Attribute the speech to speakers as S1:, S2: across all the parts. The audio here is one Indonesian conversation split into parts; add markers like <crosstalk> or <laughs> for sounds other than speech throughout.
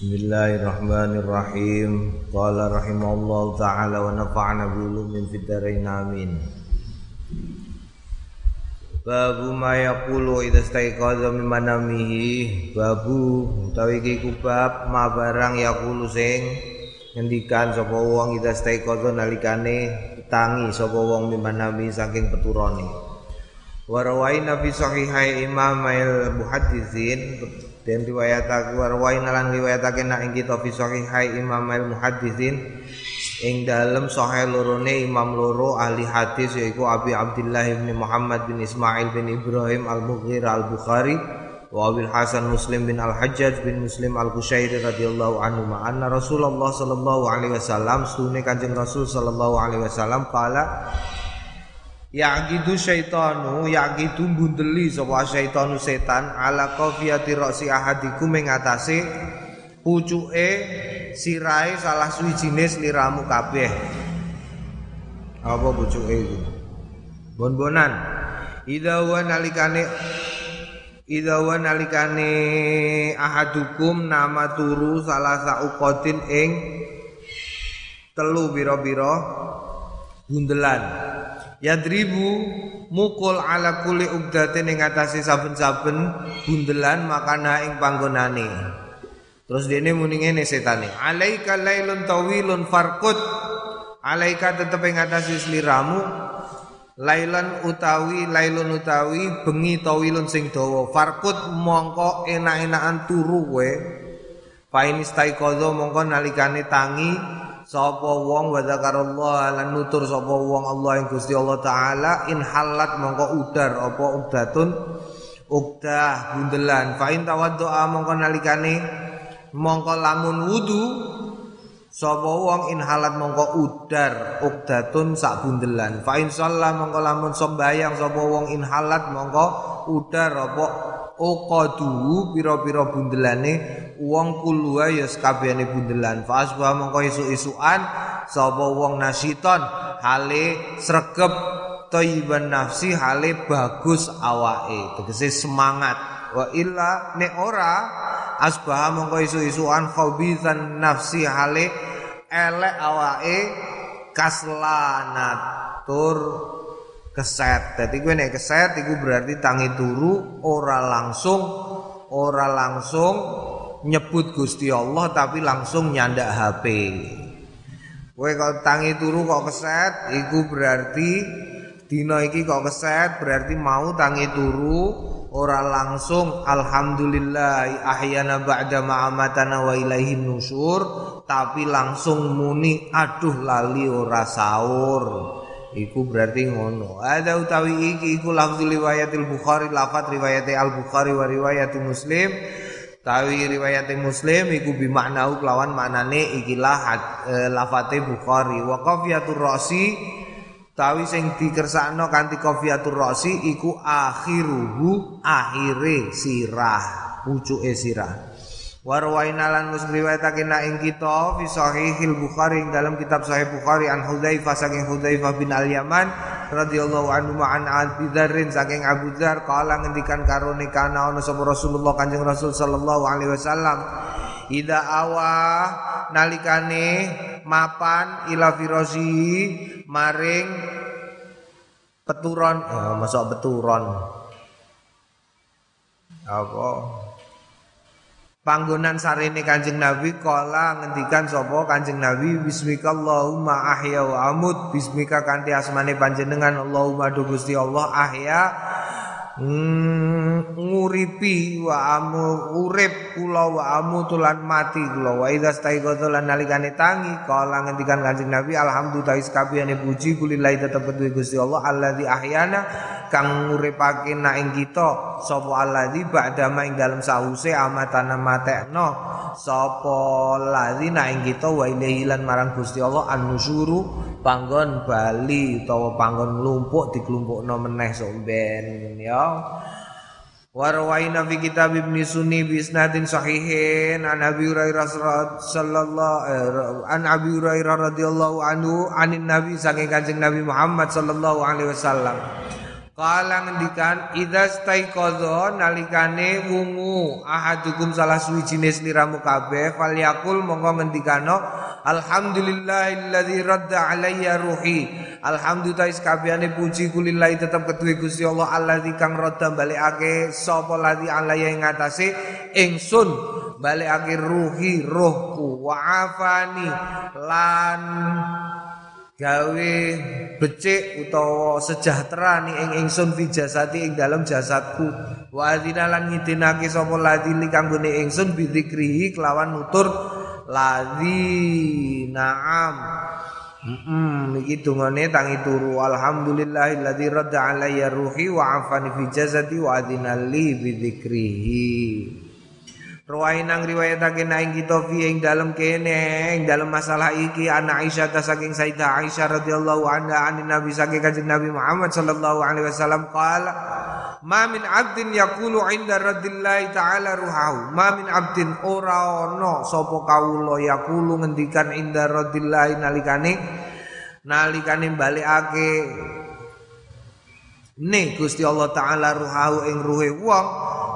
S1: Bismillahirrahmanirrahim. Qala rahimallahu taala wa nafa'na bi ulumin fid dharain amin. Babu ma yaqulu idza staiqadha min manamihi. Babu utawi iki kubab ma barang yaqulu sing ngendikan sapa wong idza staiqadha nalikane tangi sapa wong min manami saking peturane. Wa rawaina fi sahihai Imam al-Muhaddisin dan riwayatake warwain lan riwayatake nak ing kita fi Imam al muhaddisin ing dalem sahih lorone imam loro ahli hadis yaiku Abi Abdullah bin Muhammad bin Ismail bin Ibrahim al Mughir al Bukhari wa Abil Hasan Muslim bin Al Hajjaj bin Muslim Al Qushairi radhiyallahu anhu ma anna Rasulullah sallallahu alaihi wasallam sunne Kanjeng Rasul sallallahu alaihi wasallam kala Ya gitu syaitanu, ya gitu bundeli sapa syaitanu setan ala qafiyati ra'si ahadikum ing atase pucuke sirahe salah suwijine sliramu kabeh. Apa pucuke iku? Bon-bonan. Idza nalikane Idza nalikane ahadukum nama turu salah sauqatin ing telu bira-bira bundelan. Yadribu mukul ala kuli ugdatin ing atase saben-saben bundelan makana ing panggonane. Terus dene muni ngene setane, alaika lailun tawilun farqut. Alaika tetep ing atase sliramu lailan utawi lailun utawi bengi tawilun sing dawa. Farqut mongko enak-enakan turu kowe. Fa ini mongko nalikane tangi sapa wong wa zakarallah lan nutur sapa wong Allah ing Gusti Allah taala in halat mongko udar apa udatun? Ukdah bundelan. Fa in tawaddoa mongko nalikane mongko lamun wudu sapa wong in halat mongko udar ukdatun sak bundelan. Fa in shalla mongko lamun sembayang sapa wong in halat mongko udar apa uqadu pira-pira bundelane wong kulwa ya sakabehane bundelan. Fa asbah mongko isu-isuan sapa wong nasiton hale sregep thayyiban nafsi hale bagus awake. Tegese semangat. Wa illa nek ora asbah mongko isu-isuan khabithan nafsi hale elek awake kaslanat tur keset. Jadi gue nek keset iku berarti tangi turu ora langsung ora langsung nyebut Gusti Allah tapi langsung nyandak HP. Kowe kalau tangi turu kok keset iku berarti dina iki kok keset berarti mau tangi turu ora langsung alhamdulillah ahyana ba'da ma'amatana wa ilaihin nusur tapi langsung muni aduh lali ora sahur Iku berarti ngono. Ada utawi iki iku lafzul riwayatil Bukhari, lafat riwayat Al Bukhari wa riwayat Muslim. Tawi riwayat Muslim iku bimaknau kelawan maknane ikilah e, lafate Bukhari. Wa qafiyatur rasi tawi sing dikersakno kanthi qafiyatur rasi iku akhiruhu akhire sirah, pucuke sirah. Warwaina lan mus riwayatake na ing kita fi sahihil Bukhari ing dalam kitab Sahih Bukhari an Hudzaifah saking Hudzaifah bin Al-Yaman radhiyallahu anhu ma'an Abi Dzarrin saking Abu Dzar kala ngendikan karone kana ana sapa Rasulullah Kanjeng Rasul sallallahu alaihi wasallam. Ida awa nalikane mapan ila firosi maring peturon. Oh, masuk peturon. Apa panggonan sarene Kanjeng Nabi kala ngendikan sapa Kanjeng Nabi bismikallahumma ahya wa amut. Bismika kanthi asmane panjenengan Allahumma do Gusti Allah ahya Hmm, nguripi wa amu urip kula wa amu tulan mati kula. Wa idza staiqadha lan nalikane tangi kala ngendikan Kanjeng Nabi alhamdulillah kabehane puji kulillahi tetep kudu Gusti Allah alladzi ahyana kang nguripake nak ing kita sapa alladzi ba'da ma ing dalem sause amatana matekno sapa ladzi nak ing kita wa ilahi lan marang Gusti Allah an-nusuru panggon bali utawa panggon lumpuk diklumpukno meneh sok ben ya. Warwaina fi kitab Ibn Sunni bi isnadin sahihin an Abi Hurairah sallallahu eh, an Abi Hurairah radhiyallahu anhu anin Nabi saking Kanjeng Nabi Muhammad sallallahu alaihi wasallam Kala ngendikan idza staiqadha nalikane wungu. Ahadukum salah suwijine sliramu kabeh. Falyakul monggo ngendikano alhamdulillahilladzi radda alayya ruhi. Alhamdulillah kabehane puji kulillahi tetep keduwe Allah allazi kang radda balikake sapa ladzi alayya ing atase ingsun balikake ruhi rohku. Wa afani lan gawe becik utawa sejahtera ni ing ingsun fi jasati ing dalam jasadku. Wa adzina lan ngidinake sapa ladzi kanggone ingsun bidzikrihi kelawan nutur ladzi. Na'am. Hmm, iki dungane tangi turu. Alhamdulillahilladzi radda alayya ruhi wa afani fi jasati wa adzina li bidzikrihi Rawainang riwayatake na ing kita fi ing dalem kene ing dalem masalah iki anak Aisyah ta saking Sayyidah Aisyah radhiyallahu anha anin Nabi saking Nabi Muhammad sallallahu alaihi wasallam qala Ma min abdin yaqulu inda radillahi ta'ala ruhahu. Ma min abdin ora ana sapa kawula yaqulu ngendikan inda radillahi nalikane nalikane balikake Ne Gusti Allah taala ruhahu ing ruhe wong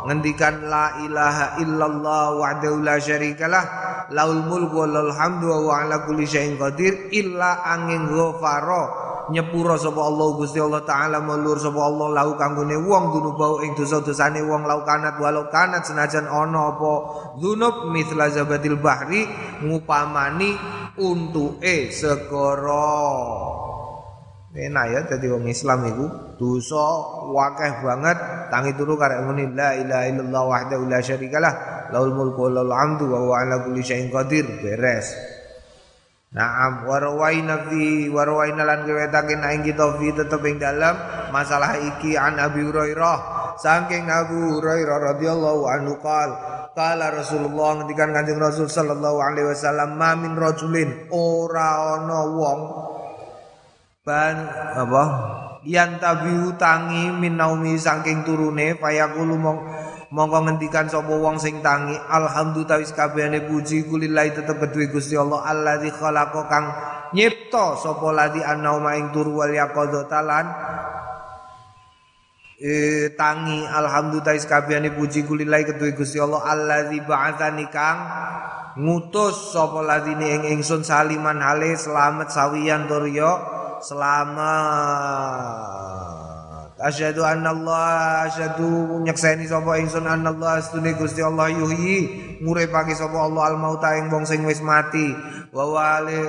S1: ngendikan la ilaha illallah wahdahu la syarikalah laul mulku wal hamdu wa ala kulli syai'in qadir illa angin ghafara nyepura sapa Allah Gusti Allah taala mulur sapa Allah lahu kanggone wong dunubau ing dosa-dosane wong lau kanat walau kanat senajan ana apa? Dzunub mithla zabatil bahri ngupamani untuke segara enak ya jadi wong Islam iku dosa wakeh banget. Tangi turu karek muni la ilaha illallah wahdahu la syarikalah laul mulku wa laul hamdu wa huwa ala kulli syai'in qadir. Beres. Naam warwaina fi warwaina lan kewetake nek kita fi tetep ing dalam masalah iki an Abi Hurairah. Saking Abu Hurairah radhiyallahu anhu qal Kala Rasulullah ngendikan Kanjeng Rasul sallallahu alaihi wasallam ma min rajulin ora ana wong ban apa? Yang tabi utangi min naumi saking turune fayaqulu mong mongko ngendikan sapa wong sing tangi. Alhamdulillah wis kabehane puji kulillahi tetep kedue Gusti Allah. Allazi khalaqa kang nyipta sapa ladi annauma ing turu wal yaqadzatalan e, tangi alhamdulillah wis kabehane puji kulillahi kedue Gusti Allah. Allazi ba'atsani kang ngutus sapa ladine ing ingsun saliman hale selamat sawiyan turya selamat. Asyhadu anna Allah asyhadu nyekseni sapa ingsun anna Allah astune Gusti Allah yuhyi. Nguripake sapa Allah al mauta ing wong sing wis mati. Wa wale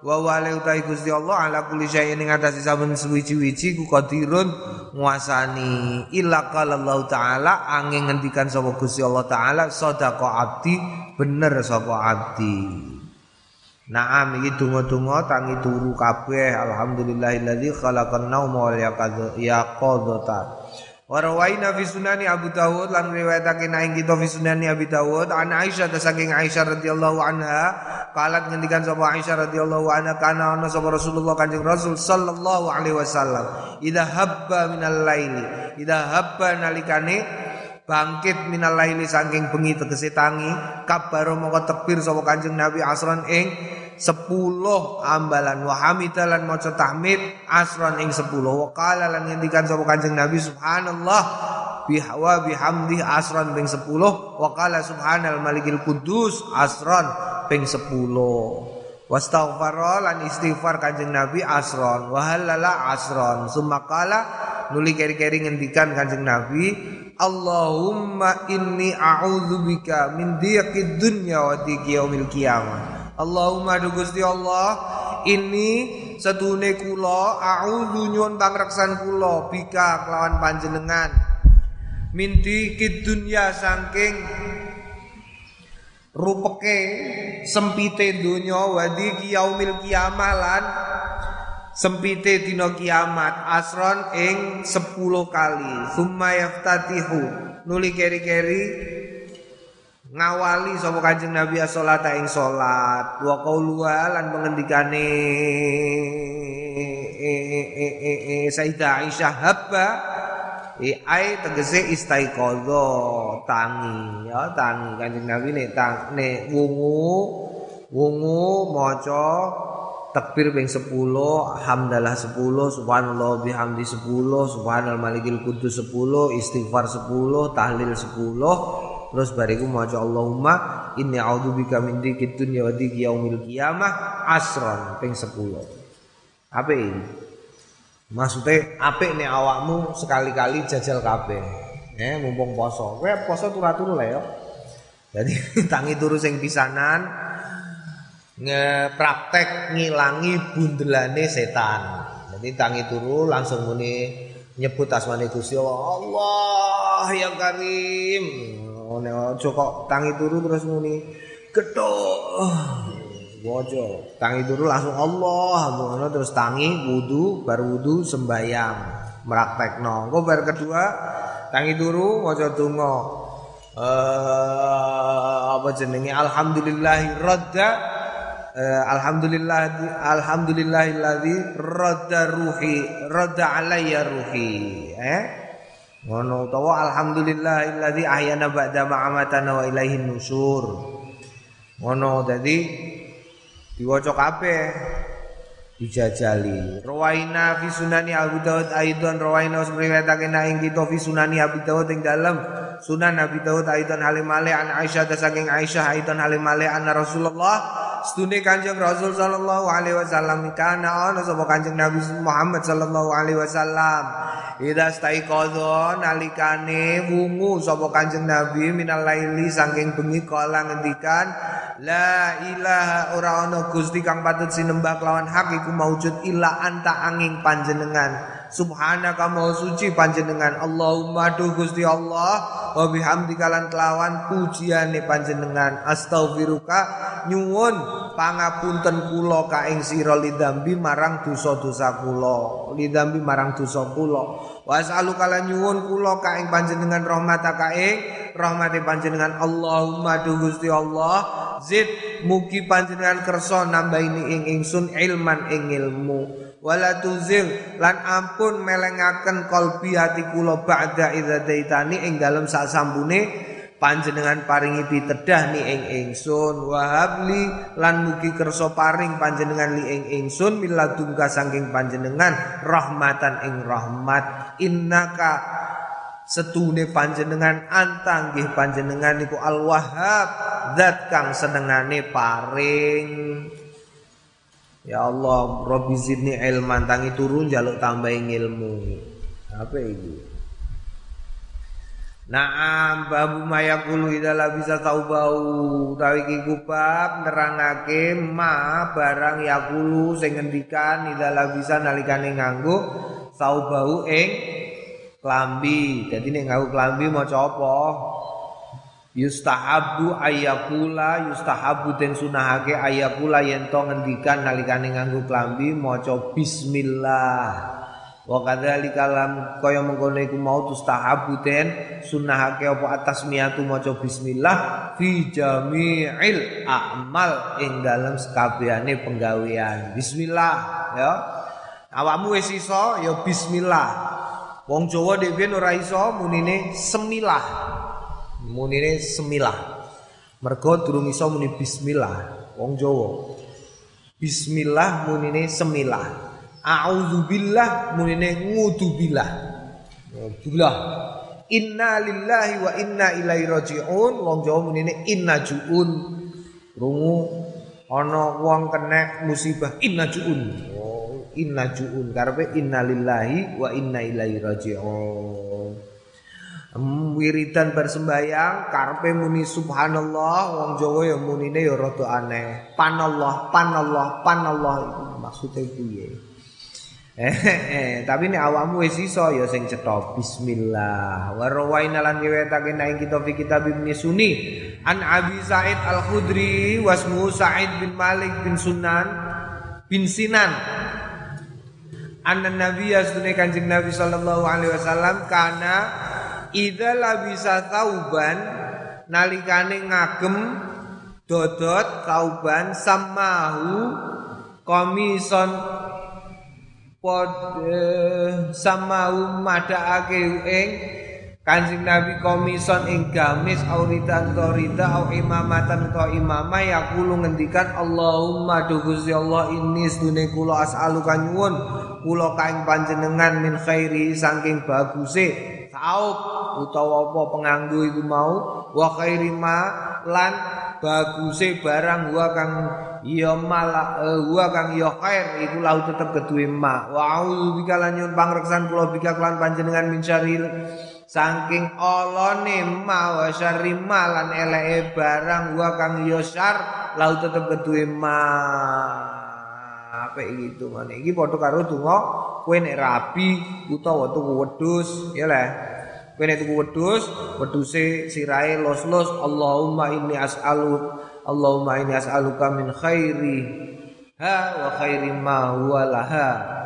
S1: wa wale utai Gusti Allah ala kulli syai'in ing atase saben suwi-wiji ku qadirun nguasani. Illa qala Allah taala angin ngendikan sapa Gusti Allah taala sadaqa abdi bener sapa abdi Naam iki donga-donga tangi turu kabeh alhamdulillahilladzi khalaqan nauma wal yaqadzata. Wa rawaina fi sunani Abu Dawud lan riwayatake ing kita fi sunani Abu Dawud an Aisyah saking Aisyah radhiyallahu anha qalat ngendikan sapa Aisyah radhiyallahu anha kana ana sapa Rasulullah Kanjeng Rasul sallallahu alaihi wasallam idza habba minal laili idza habba nalikane bangkit minal laili saking bengi tegese tangi kabaro mongko tebir sapa Kanjeng Nabi asron ing sepuluh ambalan. Wa hamidalan maca tahmid asron ing sepuluh. Wa qala lan ngendikan sapa Kanjeng Nabi subhanallah bihwa bihamdi asron ping sepuluh. Wa qala subhanal malikil kudus asron ping sepuluh. Wastaghfara lan istighfar Kanjeng Nabi asron. Wa halala asron. Summa qala nuli keri-keri ngendikan Kanjeng Nabi Allahumma inni a'udzubika min dhiqid dunya wa yaumil qiyamah Allahumma du Gusti Allah ini setune kula a'udzu nyuwun pangreksan kula bika kelawan panjenengan. Minti kid dunya saking rupeke sempite donya wadi yaumil kiamah lan sempite dina kiamat asron ing 10 kali. Summa yaftatihu nuli keri-keri ngawali sapa Kanjeng Nabi salat ing salat. Wa qauluha lan pengendikane Sayyidah Aisyah habba. E ai tegese istaiqadha tangi. Ya tangi. Kanjeng Nabi nek tang nek wungu wungu maca takbir ping 10 hamdalah 10 subhanallah bihamdi 10 subhanal malikil kudus 10 istighfar 10 tahlil 10 terus bariku maca Allahumma inni a'udzubika min dzikid dunya wa dzikri yaumil qiyamah asron ping 10 apa ini maksudnya apik nih awakmu sekali-kali jajal kabeh eh mumpung poso kowe poso turu-turu lah ya jadi <laughs> tangi turu sing pisanan ngepraktek ngilangi bundelane setan. Jadi tangi turu langsung muni nyebut asmane Gusti Allah. Allah ya Karim. Nek aja kok tangi turu terus muni. Gedhok. Wojo, tangi turu langsung Allah, ngono terus tangi wudu, bar wudu sembayang, meraktekno. Engko bar kedua tangi turu maca donga. Eh apa jenenge? Alhamdulillahi radda. Uh, alhamdulillah alhamdulillahilladzi radda ruhi radda alayya ruhi. Eh ngono utawa alhamdulillahilladzi ahyana ba'da ma'amatana wa ilaihin nusur ngono dadi diwaca kabeh dijajali rawaina fi sunani Abu Daud aidan rawaina usriwayatake ing kita fi sunani Abu Daud ing dalem sunan Abi Daud aidan halimale an Aisyah saking Aisyah aidan halimale an Rasulullah Stune Kanjeng Rasul sallallahu alaihi wasallam kana ana sapa Kanjeng Nabi Muhammad sallallahu alaihi wasallam. Ida staiqadha nalikane wungu sapa Kanjeng Nabi minal laili saking bengi kala ngendikan la ilaha ora ana Gusti kang patut sinembah kelawan hak iku maujud anta angin panjenengan. Subhanaka maha suci panjenengan Allahumma duh Gusti Allah wa bihamdika lan kelawan pujiane panjenengan. Astaghfiruka nyuwun pangapunten kula ka ing sira lidambi marang dosa-dosa kula. Lidambi marang dosa kula. Wasalu kala nyuwun kula ka ing panjenengan rahmata ka ing rahmate panjenengan Allahumma duh Gusti Allah. Zid mugi panjenengan kersa nambahi ing ingsun ilman ing ilmu wala tuzil lan ampun melengaken kolbi hati kula ba'da idza daitani ing dalem sak sambune panjenengan paringi pitedah ni ing ingsun. Wahabli lan mugi kersa paring panjenengan li ing ingsun miladungka saking panjenengan rahmatan ing rahmat. Innaka setune panjenengan antang nggih panjenengan niku al wahhab zat kang senengane paring Ya Allah, Rabbi zidni ilman tangi turun jaluk tambahin ilmu. Apa itu? Naam babu mayakulu idala bisa tahu bau tawi ki kubab nerangake ma barang yakulu sing ngendikan idala bisa nalikane nganggo tahu bau ing klambi. Dadi nek nganggo klambi maca apa? Yustahabu ayakula yustahabu den sunahake ayakula yen to ngendikan nalikane nganggo klambi maca bismillah. Wa kadzalika lam kaya mengkono iku mau tustahabu den sunahake apa atas miatu maca bismillah fi jami'il a'mal ing dalem sekabehane penggawean. Bismillah ya. Awakmu wis iso ya bismillah. Wong Jawa dhewe ora iso munine semilah munine semilah. Mergo durung iso muni bismillah wong Jawa. Bismillah munine semilah. A'udzubillah munine ngudubillah. Billah. Inna lillahi wa inna ilaihi raji'un. Wong Jawa munine inna ju'un. Rungu ana wong kena musibah inna ju'un. Oh, inna ju'un karepe inna lillahi wa inna ilaihi raji'un wiridan bersembayang karpe muni subhanallah wong Jawa ya munine ya rada aneh. Panallah panallah panallah maksudnya piye? <laughs> Eh, tapi nek awakmu wis iso ya sing cetha bismillah. Wa rawaina lan riwayatake nek kita fi kitab Sunni. An Abi Said Al-Khudri wasmu Sa'id bin Malik bin Sunan bin Sinan. Anna Nabi asdune Kanjeng Nabi sallallahu alaihi wasallam kana Idza labisa tauban nalikane ngagem dodot tauban samahu komison pod samahu madakake ing Kanjeng Nabi komison ing gamis auridan torida au imamatan to imamah ya kulo ngendikan Allahumma do Gusti Allah ini sedune kula as'alu kanyuwun kula kaing panjenengan min khairi saking baguse saub utawa apa penganggo iku mau wa khairi ma lan baguse barang gua kang ya malah gua kang ya khair iku lau tetep keduwe ma. Wa auzu bika lan nyun pangreksan kula bika kelan panjenengan min saking olone ma wa syarri lan eleke barang wa kang yo syar lau tetep keduwe ma. Apa gitu mana iki padha karo donga kowe nek rabi utawa tuku wedhus ya le kowe nek tuku wedhus wedhuse sirahe los-los Allahumma inni as'alu Allahumma inni as'aluka min khairi ha wa khairi ma huwa laha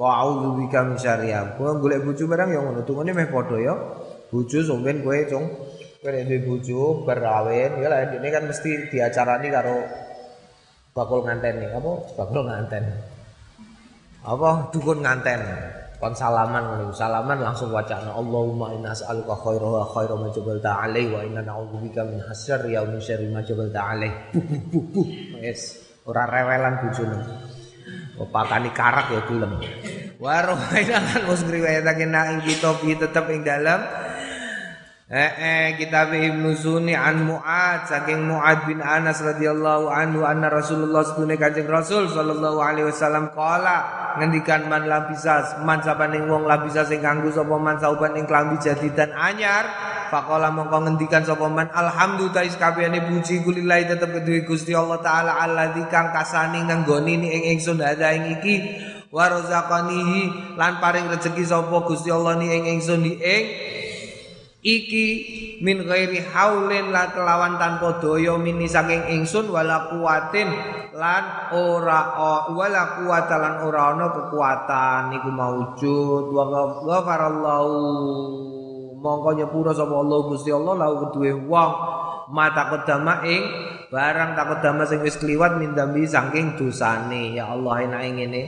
S1: Wa a'udzu bika min syarriha. Kowe golek bojo barang ya ngono, tungone meh padha ya. Bojo sampean kowe cung kowe nek duwe bojo berawin ya lah ini kan mesti diacarani karo bakul nganten nih. Apa bakul nganten? Apa dukun nganten. Kon salaman salaman langsung wacana Allahumma inna as'aluka khairaha khaira ma jabalta alaihi wa inna na'udzubika min hasyarri ya min syarri ma jabalta alaihi. Buh buh ora rewelan bojone. Opakani karak ya gelem. Warohaina <laughs> kan mus ngriwayatake nak ing kitab tetep ing dalam Eh, eh kitab Ibnu Sunni an Muad saking Muad bin Anas radhiyallahu anhu anna Rasulullah sunne Kanjeng Rasul sallallahu alaihi wasallam qala ngendikan man labisa man sapaning wong labisa sing kanggo sapa man sauban ing klambi jadi dan anyar faqala mongko ngendikan sapa man alhamdulillah kabehane puji kulillahi tetep kedue Gusti Allah taala alladzi kang kasani nganggoni ing ingsun ada ing iki warzaqanihi lan paring rezeki sapa Gusti Allah ni ing ingsun ing iki min ghairi haulin la kelawan tanpa daya mini saking ingsun wala kuwatin lan ora wala kuwata lan ora ana kekuatan. Niku maujud. Wa ghafarallahu mongko nyepura sapa Allah Gusti Allah lau keduwe wong. Mata kodama ing barang takut dama sing wis kliwat mindambi saking dosane. Ya Allah enake ngene.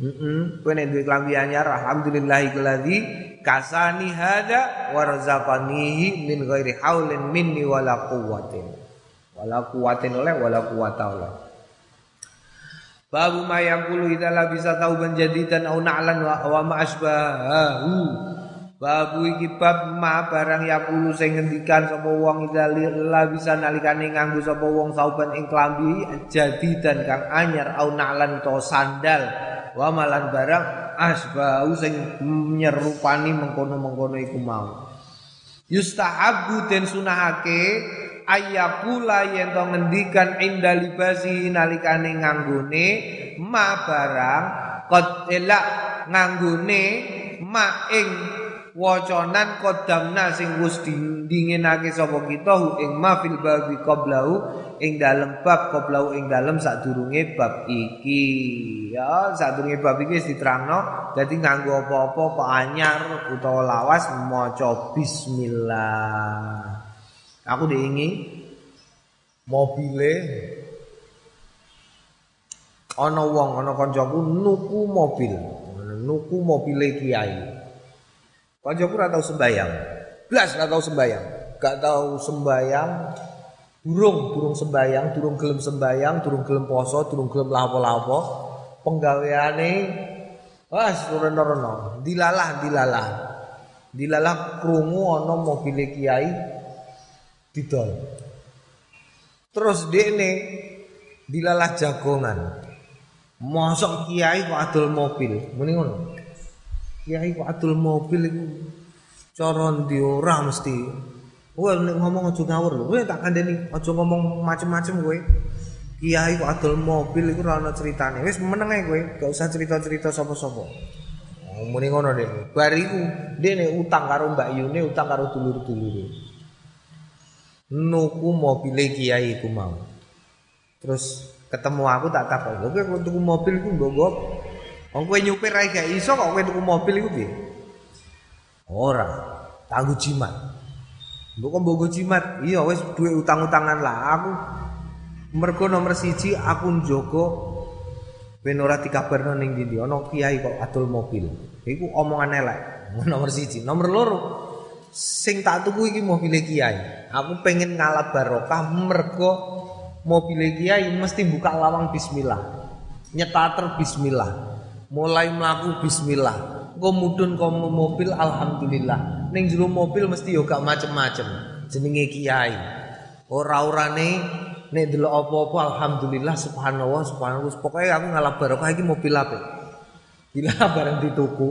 S1: Heeh, kowe nek duwe klambi anyar alhamdulillahilladzi kasani hada warzaqanihi min ghairi haulin minni wala quwwatin. Wala quwwatin oleh wala quwata oleh. Babu ma yaqulu idza la bisa tauban jadidan au na'lan wa, wa ma asbahu. Babu iki bab ma barang yaqulu sing ngendikan sapa wong idza la bisa nalikane nganggo sapa wong sauban ing klambi jadidan kang anyar au na'lan to sandal wa malan barang asbau sing nyerupani mengkono-mengkono iku mau. Yustahabu den sunahake ayakula yen to ngendikan inda libasi nalikane nganggone ma barang qad elak nganggone ma ing wacanan kodamna sing wis dinginake sapa kita hu ing ma fil babi qablahu ing dalem bab qablahu ing dalem sadurunge bab iki. Ya sadurunge bab iki wis diterangno dadi nganggo apa-apa kok anyar utawa lawas maca bismillah. Aku diingi mobile. Ana wong ana kancaku nuku mobil. Nuku mobile kiai Kancaku ora tau sembayang. Blas ora tau sembayang. Gak tau sembayang. Durung, durung sembayang, durung gelem sembayang, durung gelem poso, durung gelem lapo-lapo. Penggaweane wah rono-rono. Dilalah, dilalah. Dilalah krungu ana mobil kiai didol. Terus dekne dilalah jagongan. Mosok kiai kok adol mobil. Muni ngono. Kiai kok adol mobil iku cara ndi ora mesti. Kowe nek ngomong aja ngawur lho. Kowe tak kandhani aja ngomong macem-macem kowe. Kiai kok adol mobil iku ora ana critane. Wis meneng ae gak usah cerita-cerita sapa-sapa. Oh, muni ngono deh. Bar iku dene utang karo Mbak Yune, utang karo dulur-dulure. Nuku mobil kiai iku mau. Terus ketemu aku tak takon, "Lho kowe tuku mobil iku nggo Wong kowe nyupir ae gak iso kok kowe tuku mobil iku piye? Ora, tanggu jimat. Mbok kok mbok jimat? Iya wis duwe utang-utangan lah aku. Mergo nomor siji aku njogo ben ora dikabarno ning ndi ana kiai kok adol mobil. Iku omongan elek. Nomor siji, nomor loro sing tak tuku iki mobil kiai. Aku pengen ngalap barokah mergo mobil kiai mesti buka lawang bismillah. Nyetater bismillah. Mulai melaku bismillah. Kau mudun kau mobil alhamdulillah. Ning jero mobil mesti yo gak macem-macem. Jenenge kiai. Ora-orane nek delok apa-apa alhamdulillah subhanallah subhanallah. Pokoknya aku ngalap barokah iki mobil apa? Bila bareng dituku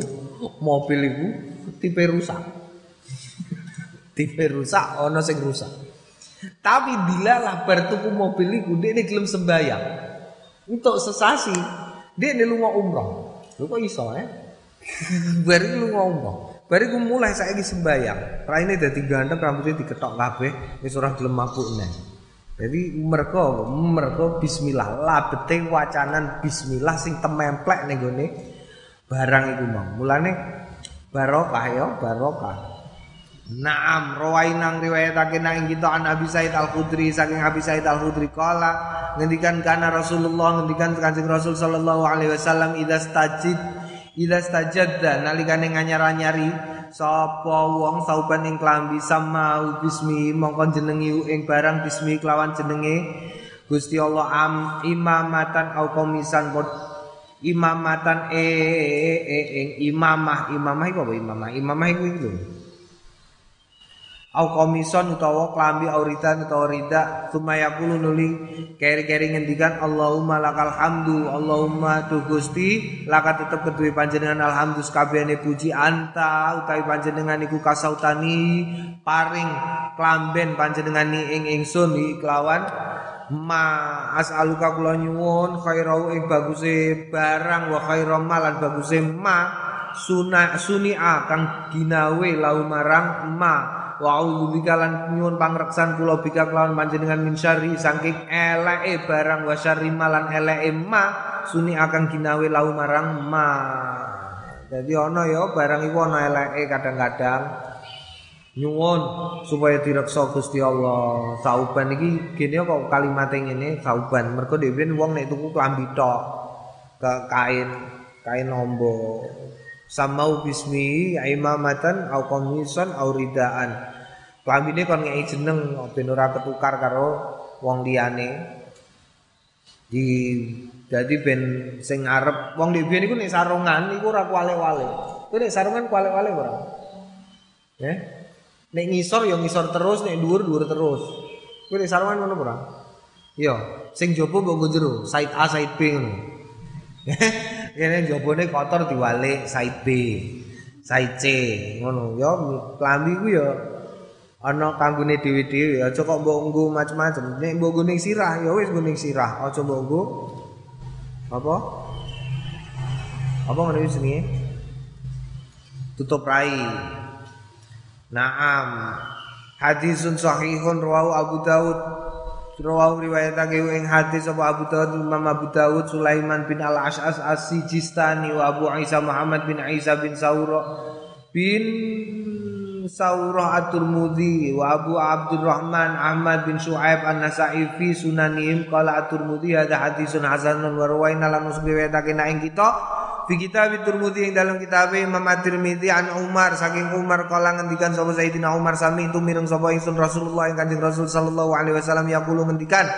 S1: mobil iku tipe rusak. <laughs> tipe rusak ono sing rusak. Tapi bila lah bertuku mobil iku dia ini gelem sembayang. Untuk sesasi dia ini lunga umroh. Lu kok iso <laughs> ya? Bar lu ngomong. Bar iku mulai saiki sembayang. Raine dadi ganteng rambutnya diketok kabeh wis ora gelem mabuk neh. Jadi mereka mereka bismillah labete wacanan bismillah sing tememplek ning gone barang iku mau. Mulane barokah ya barokah. Naam rawainang riwayatake nang kita an Abi Said Al Khudri saking Abi Said Al Khudri kala ngendikan kana Rasulullah ngendikan Kanjeng Rasul sallallahu alaihi wasallam idza stajid Ila stajadda nalikane nganyar-anyari sapa wong sauban ing klambi sama bismi mongko jenengi ing barang bismi kelawan jenenge Gusti Allah am imamatan au komisan imamatan e, e, e, e imamah imamah iku apa? Imamah imamah iku iku au komison utawa klambi auritan utawa rida. Sumayakulu nuli keri-keri ngendikan Allahumma lakal hamdu Allahumma tu Gusti laka tetep kedue panjenengan alhamdulillah sakabehane puji anta utawi panjenengan iku kasautani paring klamben panjenengan ing ingsun. Iki kelawan ma as'aluka kula nyuwun khairau ing baguse barang wa khairam malan baguse ma sunah sunia kang ginawe lau marang ma wa a'udzubika lan nyuwun pangreksan kula bika kelawan panjenengan min syarri saking eleke barang wa syarri malan eleke ma suni akan ginawe lau marang ma. Jadi ana ya barang iku ana eleke kadang-kadang. Nyuwun supaya direksa Gusti Allah. Sauban iki gene kok kalimat ngene? Sauban. Mergo dhewe wong nek tuku klambi tok ke kain kain ombo samau bismi imamatan au komisan au ridaan Klambine kon ngeki jeneng ben ora ketukar karo wong liyane. Di dadi ben sing arep wong dhewe niku nek sarungan iku ora kuale-wale. Kowe nek sarungan kuale-wale ora? Ya. Nek ngisor ya ngisor terus, nek dhuwur dhuwur terus. Kowe nek sarungan ngono ora? Iya, sing jaba mbok jero, side A side B ngono. Kene jabone kotor diwalik side B, side C ngono. Ya klambi ku ya ana kanggone dhewe-dhewe aja kok mbok nggo macem-macem. Nek mbok nggo sirah ya wis nggo sirah. Aja mbok nggo. Apa? Apa ngene jenenge? Tutup rai. Naam. Hadisun sahihun rawahu Abu Daud rawahu riwayatake ing hadis apa Abu Daud Imam Abu Daud Sulaiman bin Al-Ash'as As-Sijistani wa Abu Isa Muhammad bin Isa bin Saura bin Saurah At-Turmudi wa Abu Abdurrahman Ahmad bin Shu'aib An-Nasa'i fi sunanihim. Qala At-Turmudi ada hadisun hasanun wa rawaina lan usbiwetake ing kita fi kitab At-Turmudi ing dalam kitab Imam At-Tirmidzi an Umar saking Umar kala ngendikan sapa Sayyidina Umar sami itu mireng sapa ingsun Rasulullah ing Kanjeng Rasul sallallahu alaihi wasallam yaqulu ngendikan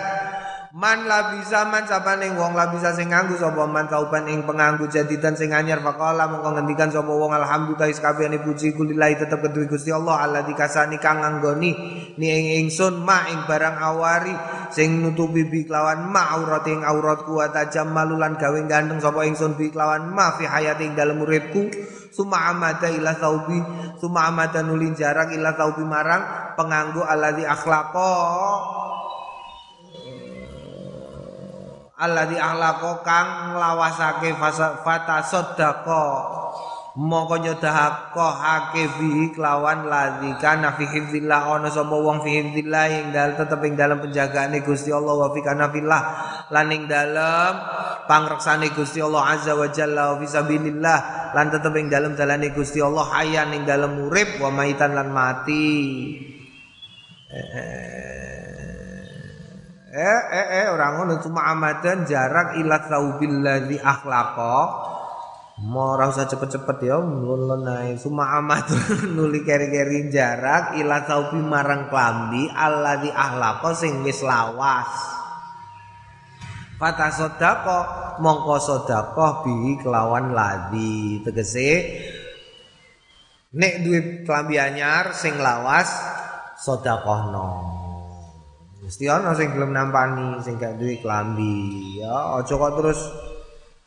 S1: Man labisa man sapane wong labisa sing nganggo sapa man kauban ing penganggo jadidan sing anyar. Faqala mongko ngendikan sapa wong alhamdulillah kabehane puji kulillahi tetep kedue Gusti Allah Allah dikasani kang nganggoni ni ing ingsun ma ing barang awari sing nutupi bi kelawan ma aurat ing auratku wa tajammalulan gawe ganteng sapa ingsun bi kelawan ma fi hayati ing dalem uripku suma amada ila saubi suma amada nulin jarak ila saubi marang penganggo alladzi akhlaqa alladzi ahlaqo kang nglawasake fata sedako moko nyedahako hake bi kelawan ladzi kana fi hifdzillah. Ana sapa wong fi hifdzillah ing dalem tetep ing dalem penjagaane Gusti Allah wa fi kana lan ing dalem pangreksane Gusti Allah azza wa jalla wa fi sabilillah. Lan tetep ing dalem dalane Gusti Allah hayan ing dalem urip wa maitan lan mati. Eh, Eh eh eh orang ngono cuma amadan jarak ila saubil ladzi akhlaqa. Mau ora usah cepet-cepet ya mulun nae. Suma amat <laughs> nuli keri-keri jarak ila saubi marang klambi alladzi ahlaqa sing wis lawas. Fata sodako mongko sodako bihi kelawan ladi tegese nek duwe klambi anyar sing lawas sodakohno mesti ana sing gelem nampani sing gak duwe klambi. Ya aja kok terus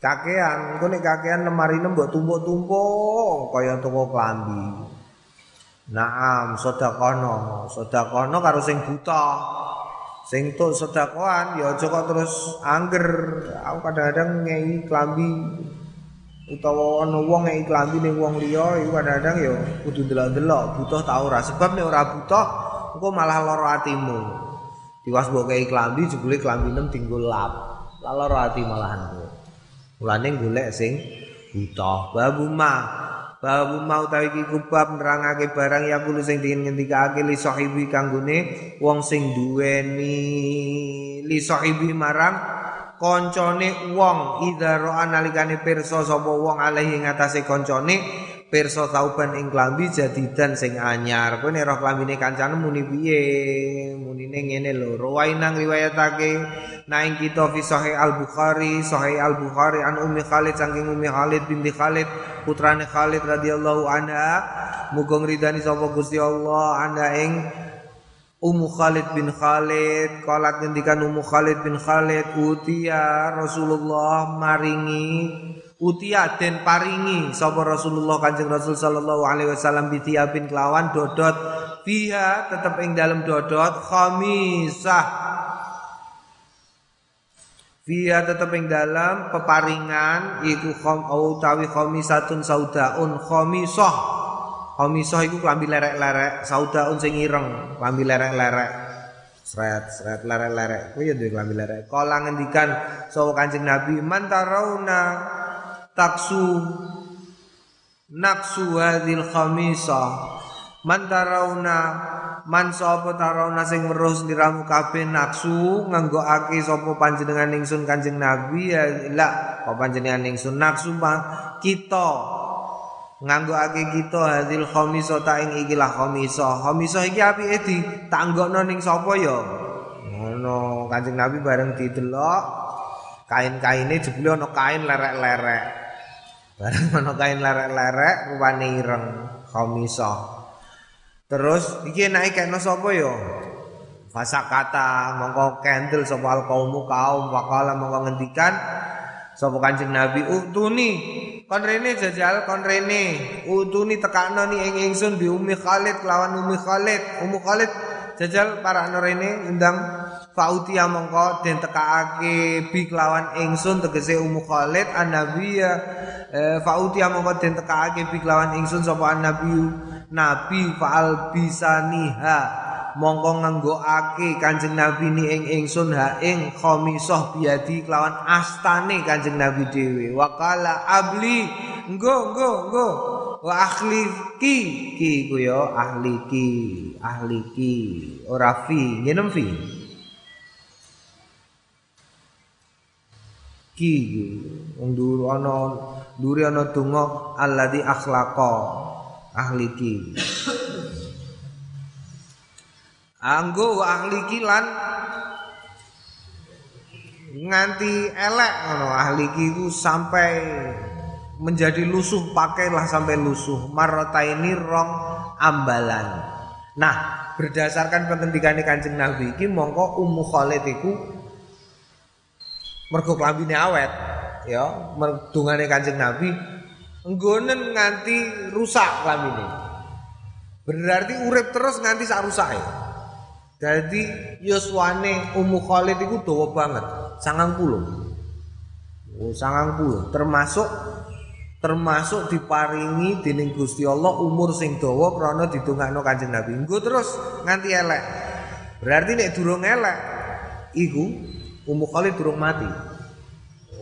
S1: kakean. Engko nek kakean lemari mbok tumpuk-tumpuk kaya toko klambi. Naam sodakono sodakono karo sing buta. Sing tuk sedakoan ya aja kok terus angger. Aku kadang-kadang ngei klambi utawa ana wong ngei klambi ning wong liya iku kadang-kadang ya kudu delok-delok butuh ta ora? Sebab nek ora butuh engko malah lara atimu diwas mbok ngei klambi jebule klambi nem tinggal lap. Lara ati malahan kok mulane golek sing butuh babu Babu mau tawi iki kubab nerangake barang yang kulo sing diin ngendikake li sahibi kanggone wong sing duweni. Li sahibi marang koncone wong. Idza ro'a nalikane pirsa sapa wong alaihi ngatasé koncone pirsa tauban ing klambi jadidan sing anyar. Kowe nek roh klambine kancane muni piye? Munine ngene lho. Rawainang riwayatake naing kita fi sahih al bukhari sahih al bukhari an ummi khalid saking ummi khalid binti khalid putrane Khalid radhiyallahu anha. Muga ngridani sapa Gusti Allah anda ing Ummu Khalid bin Khalid. Kalat ngendikan Ummu Khalid bin Khalid utia Rasulullah maringi utia den paringi sapa Rasulullah Kanjeng Rasul sallallahu alaihi wasallam bitiapin kelawan dodot fiha tetep ing dalam dodot khamisah Fiha tetep ing dalam peparingan iku khom utawi khamisatun saudaun khamisah. Khamisah iku klambi lerek-lerek, saudaun sing ireng, klambi lerek-lerek. Sret, sret lerek-lerek. Kuwi ya duwe klambi lerek. Kala ngendikan sapa Kanjeng Nabi, "Man tarawna taksu naksu hadhil khamisah." Man tarawna man sapa tarawna sing weruh sliramu kabeh naksu nganggokake sapa panjenengan ingsun Kanjeng Nabi ya la apa panjenengan ingsun naksu kita. Nganggokake kita hadil khamisah ta ing ikilah khamisah khamisah iki apike di tanggokno ning sapa ya? Ngono Kanjeng Nabi bareng didelok. Kain-kaine jebule ana kain lerek-lerek bareng <laughs> ana kain lerek-lerek rupane ireng khamisah Terus iki naik kena sapa ya? Fasa kata mongko kendel sapa al kaumu kaum wakala mongko ngendikan sapa Kanjeng Nabi utuni kon rene jajal kon rene. Utuni tekakno ni ing ingsun bi Ummi Khalid lawan Ummi Khalid. Ummu Khalid jajal para rene undang Fautia mongko den tekakake bi kelawan ingsun tegese Ummu Khalid an Nabi ya. Eh, Fautia mongko den tekakake bi kelawan ingsun sapa an Nabi nabi faal bisaniha mongko nganggokake kanjeng nabi ni ing ingsun ha ing khamisah biadi kelawan astane kanjeng nabi dhewe. Wakala abli nggo nggo nggo. Wa ahli ki ki ku yo ahli ki ora fi ngenem fi ki wong duru ana duri ana donga alladzi akhlaqa ahli ki. Anggo ahli ki lan nganti elek ngono ahli ki ku sampai menjadi lusuh pakailah sampai lusuh. Marota ini rong ambalan. Nah berdasarkan pendidikan Kanjeng Nabi iki mongko Ummu Khalid iku mergo klambine awet ya merdungane Kanjeng Nabi nggonen nganti rusak ini, Berarti urip terus nganti sak rusake. Jadi yuswane Ummu Khalid iku dawa banget, 90. Oh, 90 termasuk termasuk diparingi dening Gusti Allah umur sing dawa krana didongakno Kanjeng Nabi. Nggo terus nganti elek. Berarti nek durung elek iku Ummu Khalid durung mati.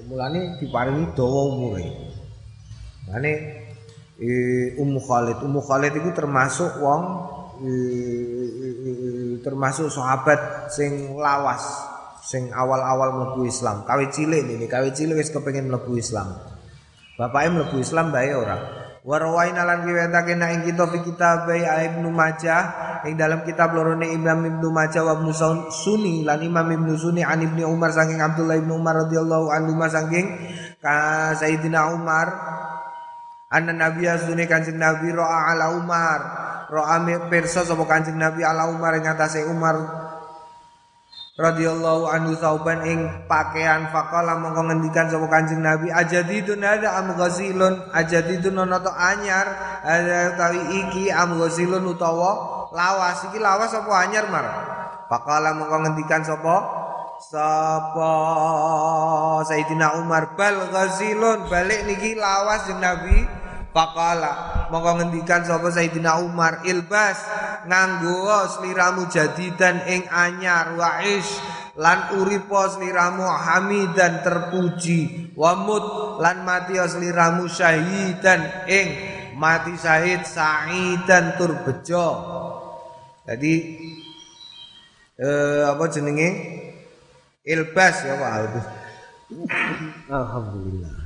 S1: Mulane diparingi dawa umure. Mane e, Ummu Khalid, Ummu Khalid itu termasuk wong e, e, e, termasuk sahabat sing lawas, sing awal-awal mlebu Islam. Kawe cilik ini, kawe cilik wis kepengin mlebu Islam. Bapake mlebu Islam bae ora. Wa rawaina lan riwayatake nek ing kita fi kitab Ibnu Majah. Ing dalam kitab lorone Imam Ibnu Majah wa Ibnu Sunni lan Imam Ibnu Sunni an Ibnu Umar saking Abdullah Ibnu Umar radhiyallahu anhu saking ka Sayyidina Umar. Anna Nabi asune Kanjeng Nabi ro'a ala Umar. Ro'a pirsa sapa Kanjeng Nabi ala Umar ing atase Umar radhiyallahu anhu sauban ing pakaian faqala mongko ngendikan sapa Kanjeng Nabi ajadidun ada am ghasilun ajadidun ana to anyar? Ada tawi iki am ghasilun utawa lawas? Iki lawas apa anyar mar? Faqala mongko ngendikan sapa? Sapa Sayyidina Umar bal ghasilun balik niki lawas jeung Nabi Pakala mongko ngendikan sapa Sayyidina Umar ilbas nganggo sliramu jadidan ing anyar wa'is lan uripo sliramu hamidan terpuji wamut lan mati sliramu syahidan ing mati syahid sa'idan tur bejo jadi eh, apa jenenge? Ilbas ya Pak. Alhamdulillah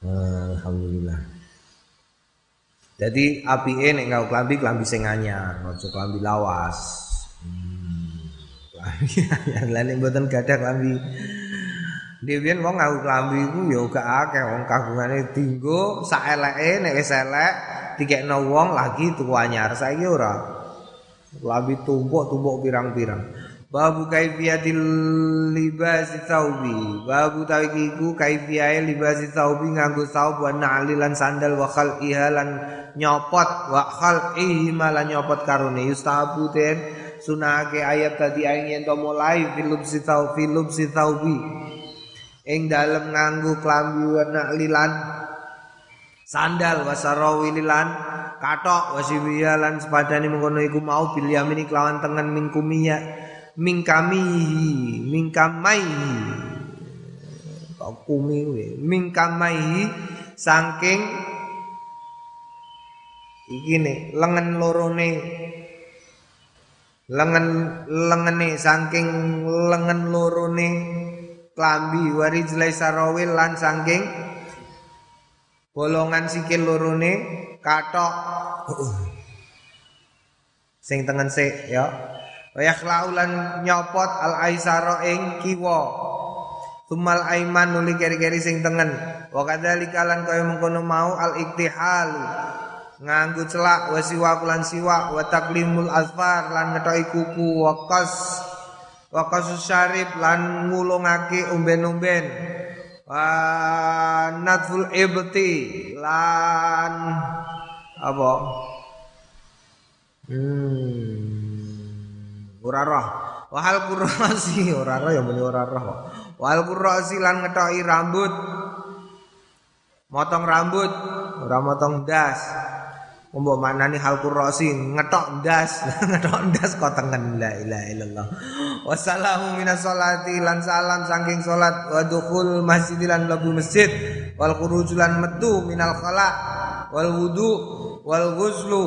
S1: Alhamdulillah. Jadi api ini ngau klambi klambi sing anyar, aja klambi lawas. Hmm. Klambi <laughs> anyar lan mboten gadah klambi. Dewen wong ngau klambi iku ya gak akeh wong kagungane dinggo sak eleke nek wis elek lagi tuku anyar saiki ora. Klambi tumpuk-tumpuk pirang-pirang. Babu kaifiyatil libasi thawbi Babu tawikiku kaifiyae libasi thawbi nganggo thawb wa na'lilan sandal wa khal'iha lan nyopot wa khal'ihi malan nyopot karone. Yustahabu ten sunake ayat tadi aing yen to mulai filub si thawb filub si thawbi ing dalem nganggo klambi wa na'lilan sandal wa sarawililan katok wa sibiya lan mengkono iku mau bil yamini kelawan tengen mingkumiya mingkamihi mingkamaihi kok kumi kuwi? Mingkamaihi saking iki nih lengan lorone. Lengan lengene saking lengan lorone klambi warijlai sarawil lan saking bolongan sikil lorone katok sing tengen sik ya wa yakhlaulan nyopot al aisara ing kiwa. Tumal aiman nuli keri-keri sing tengen. Wa kadzalika lan kaya mengkono mau al iktihal nganggo celak wa siwa lan siwa wa taklimul lan ngetoki kuku wa qas. Wa syarib lan ngulungake umben-umben. Wa nadful ibti lan apa? Hmm ora roh. Wahal kurasi ora roh ya muni ora roh. Kurasi lan ngetoki rambut. Motong rambut ora motong das Mbok manani hal kurasi ngetok das <laughs> ngetok das kok tengen. La ilaha illallah. Wassalamu minas salati lan salam saking salat. Wa dukhul masjid lan lebu masjid. Wal khuruj metu minal khala wal wudu wal ghuslu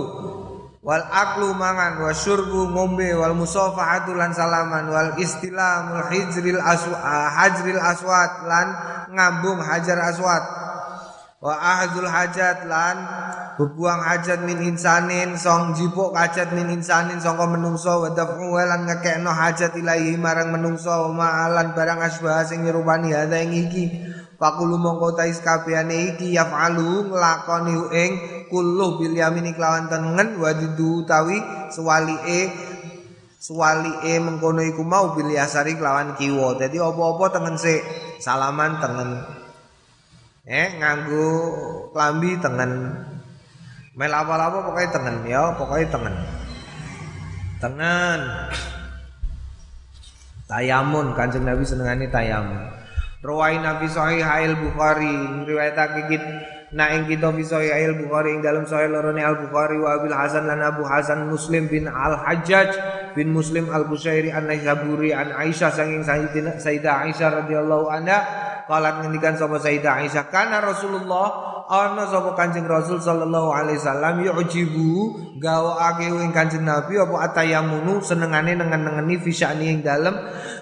S1: wal aklu mangan wa syurbu ngombe wal musafahatu lan salaman wal istilamul hijril aswa hajril aswat lan ngambung hajar aswat. Wa ahzul hajat lan bebuang hajat min insanin song jipuk hajat min insanin sangka menungso wa daf'u lan ngekekno hajat ilahi marang menungso ma'alan barang asbah sing nyerupani hadza ing iki Fakulu mongko tais kabehane iki yafalu nglakoni ing kulluh bil yamini kelawan tengen wadidu tawi suwalike suwalike mengkono iku mau bil yasari kelawan kiwa. Dadi apa-apa tengen sik salaman tengen. Eh nganggo klambi tengen. Mel apa-apa pokoknya tengen ya, pokoknya tengen. Tengen. Tayamun Kanjeng Nabi senengane tayamun. Rawaina fi sahih al Bukhari riwayatake kit na ing kita fi sahih al Bukhari ing dalam sahih lorone Al Bukhari wa Abil Hasan lan Abu Hasan Muslim bin Al Hajjaj bin Muslim Al Bushairi an Naisaburi an Aisyah sanging Sayyidah Aisyah radhiyallahu anha Qalat ngendikan sapa Sayyidah Aisyah kana Rasulullah ana sapa Kanjeng Rasul sallallahu alaihi wasallam yu'jibu gawake ing Kanjeng Nabi apa atayamunu senengane nengen-nengeni fisyani ing dalem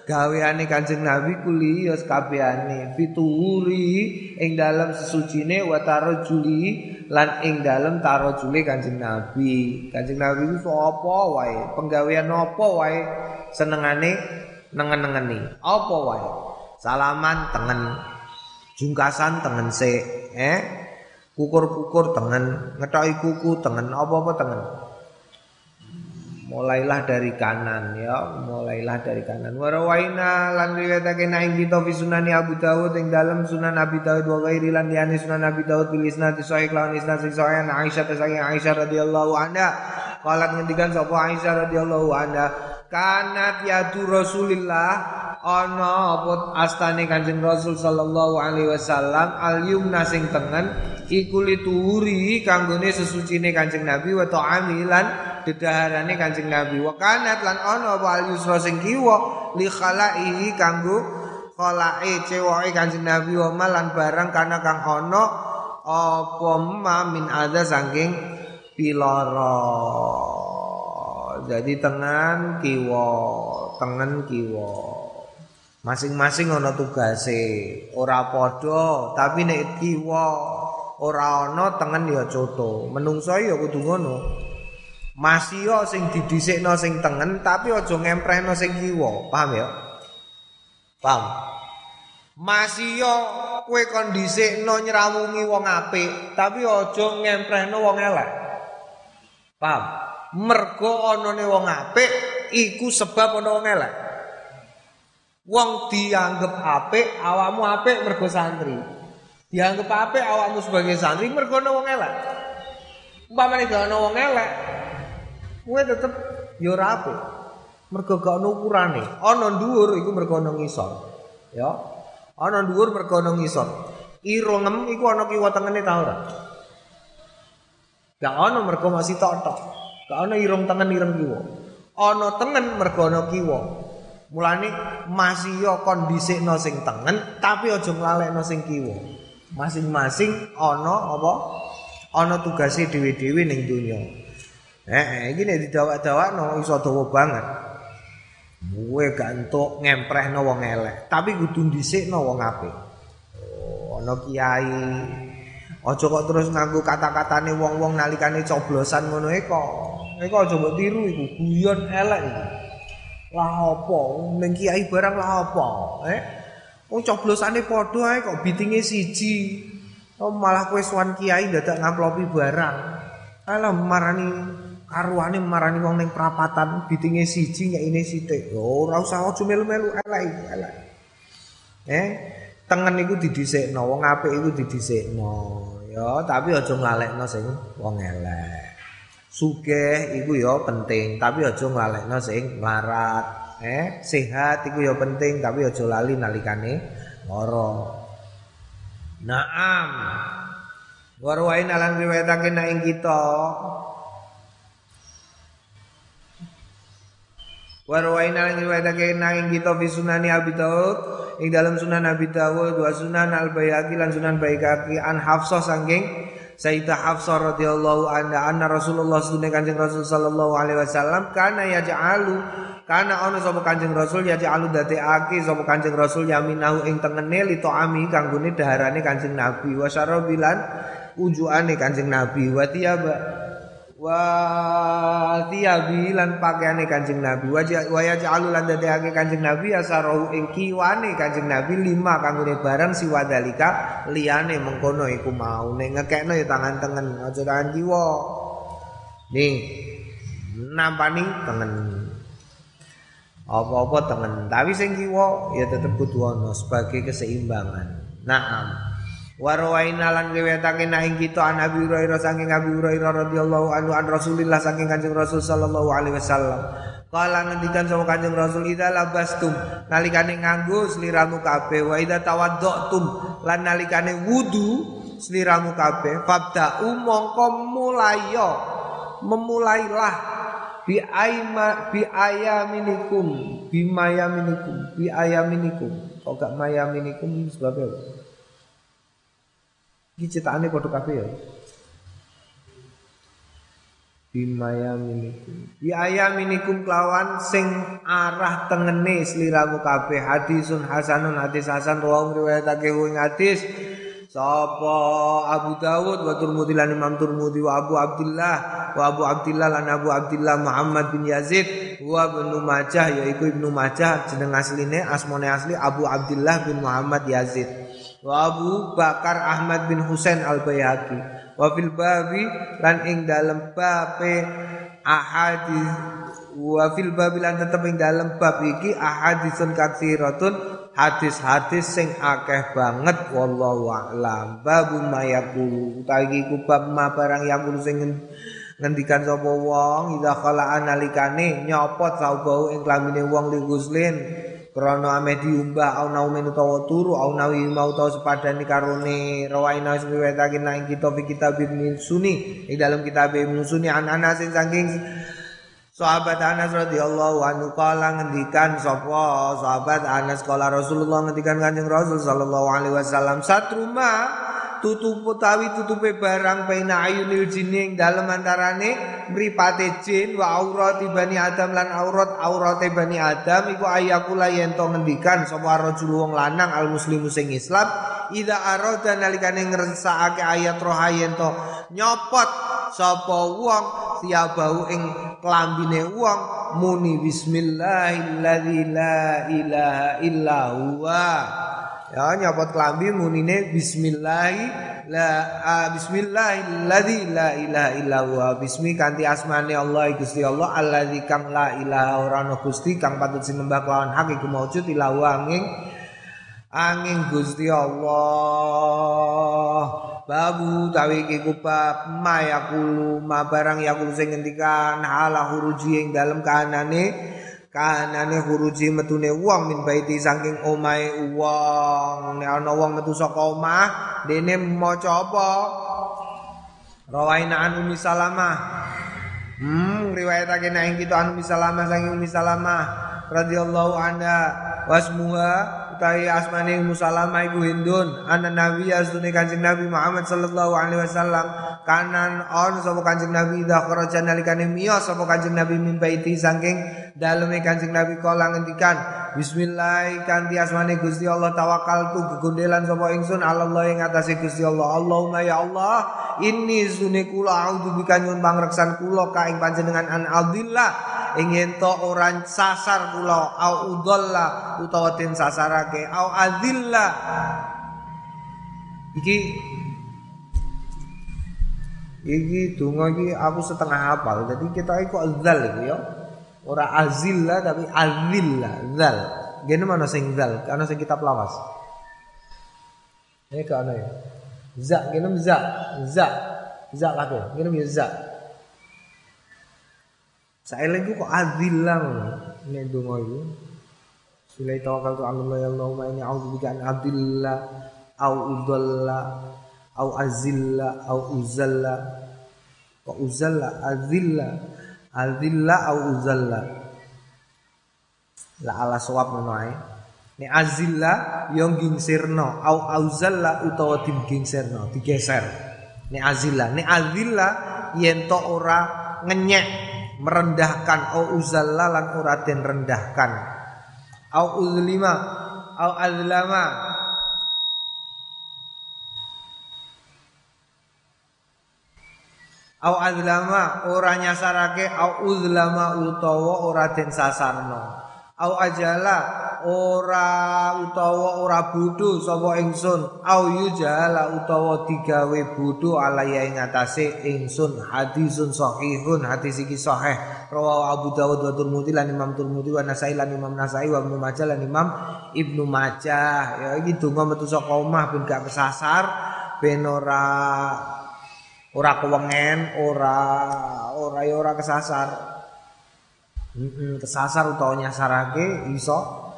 S1: gaweane Kanjeng Nabi kuli ya kabehane fituri ing dalem sesucine wa tarajuli lan ing dalem tarajule Kanjeng Nabi. Kanjeng Nabi ku sapa wae? Penggawean apa wae senengane nengen-nengeni? Apa wae salaman tengen jungkasan tengen se eh kukur-kukur tengen, ngetoki kuku tengen, apa-apa tengen. Mulailah dari kanan ya, mulailah dari kanan. Warawaina lan riwayatake ing kita fi sunani Abu Dawud ing dalam sunan Abi Dawud wa ghairi lan liyane sunan Abi Dawud bil isnad sahih lawan isnad sahih Aisyah saking Aisyah radhiyallahu anha. Qalat ngendikan sapa Aisyah radhiyallahu anha, kanat yadu Rasulillah ana apa astane Kanjeng Rasul sallallahu alaihi wasallam al yumna sing tengen iku lituri kanggone sesucine Kanjeng Nabi wa ta'amilan dedaharane Kanjeng Nabi. Wa kanat lan ana wa al yusra sing kiwa li khalaihi kanggo khalae ceweke Kanjeng Nabi wa malan barang kana kang ana apa ma min ada saking piloro jadi tengan kiwa tengen kiwa masing-masing ana tugase ora padha tapi nek kiwa ora ana tengen ya coto. Menungso ya kudu ngono. Masih sing didhisikno sing tengen tapi aja ngemprehno sing kiwa. Paham ya? Paham? Masih yo kowe kon dhisikno nyrawungi wong apik, tapi aja ngemprehno wong elek. Paham? Mergo anane wong apik iku sebab ana wong elek. Wong dianggap apik, awakmu apik mergo santri. Dianggap apa awakmu sebagai santri mergo ana wong elek. Umpamane gak ana wong elek, kowe tetep yo ya ora apik. Mergo gak ana ukurane. Ana dhuwur iku mergo ana ngisor. Ya. Ana dhuwur mergo ana ngisor. Irungem iku ana kiwa tengene ta ora? Gak ana mergo masih tok-tok. Ana irung tengen ireng kiwa. Ana tengen mergo ana kiwa. Mulane masih yo kondisikno sing tengen tapi aja nglalekno sing kiwa. masing-masing ana apa ana tugase dhewe-dhewe ning donya eh iki nek didawak-dawakno iso dawa banget kowe gak entuk ngemprehno wong elek tapi kudu dhisikno wong apik oh kiai aja kok terus nganggo kata-katane wong-wong nalikane coblosan ngono e iku mbok tiru iku guyon elek iku lah apa ning kiai barang lah apa eh Wong coblosane padha ae kok bitinge siji. Oh malah kowe suwan kiai dadak ngamplopi barang. Alah marani karuane marani wong ning prapatan bitinge siji nyek ini sithik. Oh ora usah aja melu-melu elek elek. Eh tengen iku didhisikno, wong apik iku didhisikno. Ya, tapi aja nglalekno sing wong elek. Sugih iku ya penting, tapi aja nglalekno sing mlarat. eh sehat iku ya penting tapi aja lali nalikane lara. Naam. Warwain alang riwayatake nek ing kita. Warwain alang riwayatake nek ing kita fi sunani Abi Daud. Ing dalam sunan Abi Dawud wa sunan Al Baihaqi lan sunan Baihaqi an Hafsah sangking Sayyidah Hafsah radhiyallahu anha anna Rasulullah sunne Kanjeng Rasul sallallahu alaihi wasallam kana yaj'alu kana ana sapa Kanjeng Rasul yaj'alu dadekake sapa Kanjeng Rasul yaminahu ing tengene li ta'ami kanggone daharane Kanjeng Nabi wa syarabilan ujuane Kanjeng Nabi wa tiyaba wa tiyabi lan pakaiane Kanjeng Nabi. Wa yaj'alu lan dadekake Kanjeng Nabi asarahu ing kiwane Kanjeng Nabi lima kanggone barang siwadalika liyane mengkono iku mau. Nek ngekekno ya tangan tengen aja tangan kiwa. Ning nampani tengen. Apa-apa tengen. Tapi sing kiwa ya tetep kudu ana sebagai keseimbangan. Naam Warwaina lan riwayatake nak ing kita an Abi Hurairah saking Abi Hurairah radhiyallahu anhu an Rasulillah saking Kanjeng Rasul sallallahu alaihi wasallam. Kala ngendikan sama Kanjeng Rasul idza labastum nalikane nganggo sliramu kabeh wa idza tawaddum lan nalikane wudu sliramu kabeh fabda mongko mulaiyo memulailah bi aima bi ayaminikum bi mayaminikum bi ayaminikum kok gak mayaminikum sebabnya iki cetakane padha kabeh ya. Bi mayaminikum bi ayaminikum kelawan sing arah tengene sliramu kabeh. Hadisun hasanun hadis hasan rawang riwayatake ing hadis. Sapa Abu Dawud wa Turmudi lan Imam Turmudi wa Abu Abdullah wa Abu Abdullah lan Abu Abdullah Muhammad bin Yazid wa Ibnu Majah yaiku Ibnu Majah jeneng asline asmane asli Abu Abdullah bin Muhammad Yazid wa Abu Bakar Ahmad bin Husain Al Baihaqi wa fil babi lan ing dalem babe ahadis wa fil babi lan tetep ing dalem bab iki ahadisun katsiratun hadis-hadis sing akeh banget. Wallahu a'lam. Babu mayakulu utawi iku bab ma barang yakulu sing ngendikan sapa wong idza khala analikane nyopot saubau ing klamine wong li guslin krana ame diumbah au naumen utawa turu au nawi mau utawa sepadani karone rawaina sing riwayatake nang kitab kitab Ibnu Sunni ing dalam kitab Ibnu Sunni an Anas saking Sahabat Anas radhiyallahu anhu kala ngendikan sapa sahabat Anas kala Rasulullah ngendikan Kanjeng Rasul sallallahu alaihi wasallam satruma tutup utawi tutupe barang baina ayunil jinning dalem antarane mripate jin wa aurat bani Adam lan aurat aurate bani Adam iku ayakula yen to ngendikan sapa rajul wong lanang al muslimu sing Islam ida arada nalikane ngersakake ayat roha yen to nyopot sapa wong siabau ing klambine wong muni bismillahilladzi la ilaha illa huwa ya nyopot klambi munine bismillah la uh, bismillahilladzi la ilaha illa huwa bismi kanthi asmane Allah Gusti Allah alladzi kang la ilaha ora ana Gusti kang patut sinembah kelawan hak iku maujud ila angin angin Gusti Allah. Babu tawi iki kubab mayakulu ma barang yakulu sing ngendikan hala huruji ing dalem kanane kanane huruji metune wong min baiti saking omahe wong. Nek ana wong metu saka omah dene maca apa? Rawaina an umi salamah. Hmm riwayatake nek kita an umi salamah saking umi salamah radhiyallahu anha. Wasmuha utawi asmane Musalamah iku Hindun. Ana nabi asune Kanjeng Nabi Muhammad sallallahu alaihi wasallam. Kanan on sapa Kanjeng Nabi ida kharaja nalikane miyos sapa Kanjeng Nabi mimbaiti saking daleme Kanjeng Nabi kala ngendikan bismillah kanthi asmane Gusti Allah tawakal tu gegondelan sapa ingsun Allah ing atase Gusti Allah. Allahumma ya Allah inni sune kula a'udzubika nyun pangreksan kula ka ing panjenengan an adillah ing ento ora sasar kula au udalla utawa den sasarake au adilla iki iki donga iki aku setengah hafal. Jadi kita iku azal iku ya ora azilla tapi azilla zal. Gene mana sing zal? Ana sing kitab lawas. Ke ana ya? Za gene za za za kabeh gene ya za. Saya lagi kok adilang nek donga iku. Sulai tawakal tu Allah ya Allah ini a'udzubika an adilla au udalla au azilla au uzalla. Kok uzalla azilla azilla au uzalla. La ala sawab ngono ae. Azilla yo gingsirno au auzalla utawa tim gingsirno digeser. Nek azilla nek azilla yen to ora ngenyek merendahkan au uzalla lan ora den rendahkan. Au uzlima au azlama au azlama ora nyasarake au uzlama utawa ora den sasarno au ajala ora utawa ora bodho sapa ingsun. Au yujala utawa digawe bodho alaya ing atase ingsun. Hadisun sahihun hadis iki sahih. Rawahu Abu Dawud wa Tirmidzi lan Imam Tirmidzi wa Nasai lan Imam Nasai wa Ibnu Majah lan Imam Ibnu Majah. Ya iki donga metu saka omah ben gak kesasar ben ora ora kewengen ora ora ya ora kesasar. Heeh, kesasar utawa nyasarake iso.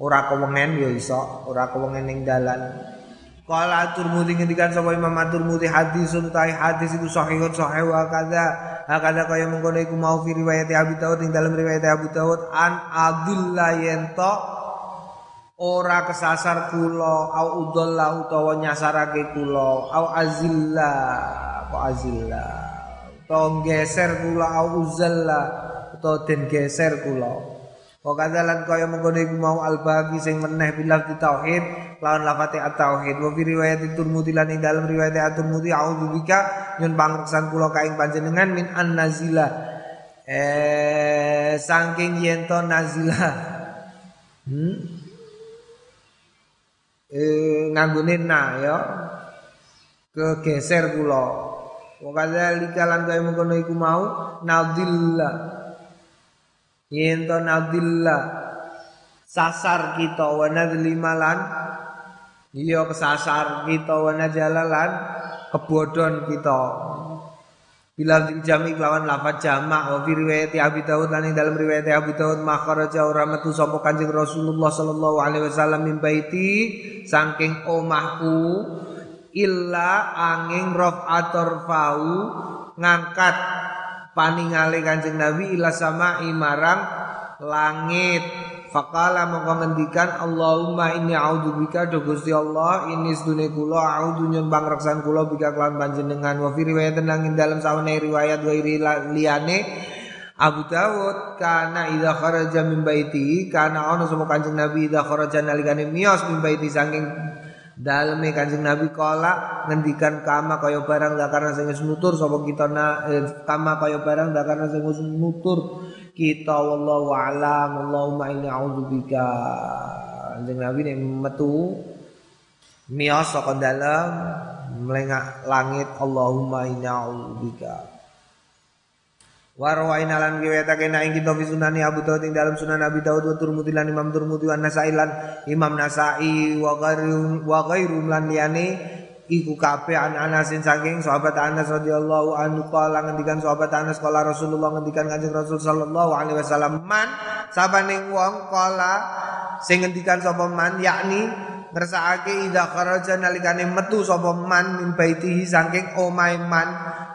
S1: Ora kewengen ya iso, ora kewengen ning dalan. Qala Tirmidzi ngendikan sapa Imam Tirmidzi hadis utahe hadis itu sahihun sahih wa kadza hakada kaya mengkono iku mau fi riwayat Abu Dawud ing dalam riwayat Abu Dawud an adilla yento ora kesasar kula au udalla utawa nyasarake kula au azilla kok azilla utawa geser kula au uzalla utawa den geser kula. Wa kadzalan kaya mengkono iku mau al-baqi sing meneh bilaf di tauhid lawan lafate at-tauhid. Wa fi riwayat Tirmidzi lan ing dalem riwayat At-Tirmidzi a'udzu bika nyun pangreksan kula kaing panjenengan min an-nazila eh saking yen to nazila hmm? eh nganggone na ya kegeser kula wa kadzalika lan kaya mengkono iku mau nadilla. Yen to sasar kita wa nadlimalan iya kesasar kita wa najalalan kebodhon kita. Bila jami lawan lafaz jamak wa fi riwayat Abi Dawud lan dalam riwayat Abi Dawud makharaja ora metu sapa Kanjeng Rasulullah sallallahu alaihi wasallam min baiti saking omahku illa angin rafatur fau ngangkat paningale Kanjeng Nabi ila sama marang langit. Fakala mongko ngendikan Allahumma inni a'udzubika do Gusti Allah ini sedune kula a'udzu nyun pangreksan kula bika kelan panjenengan. Wa fi riwayat tenang dalam sawane riwayat wa liyane Abu Dawud karena idza kharaja min baiti karena ana sapa Kanjeng Nabi idza kharaja nalikane miyos min baiti saking Daleme Kanjeng Nabi kala ngendikan kama kaya barang karena sing nutur sapa kita na eh, kama kaya barang karena sing nutur. Kita wallahu alam Allahumma inni a'udzubika Kanjeng Nabi nek metu miyos saka dalem melengak langit Allahumma inni a'udzubika Warwain alan riwayatake na ing kita fi sunani Abu Dawud ing dalam sunan Abi Dawud wa Tirmidzi lan Imam Tirmidzi wa Nasa'i lan Imam Nasa'i wa ghairum wa ghairum lan liyane iku kabeh an Anasin saking sahabat Anas radhiyallahu anhu. Kala ngendikan sahabat Anas kala Rasulullah ngendikan Kanjeng Rasul sallallahu alaihi wasallam man sabane wong kala sing ngendikan sapa man yakni ngersakake idza kharaja nalikane metu sapa man min baitihi saking omahe man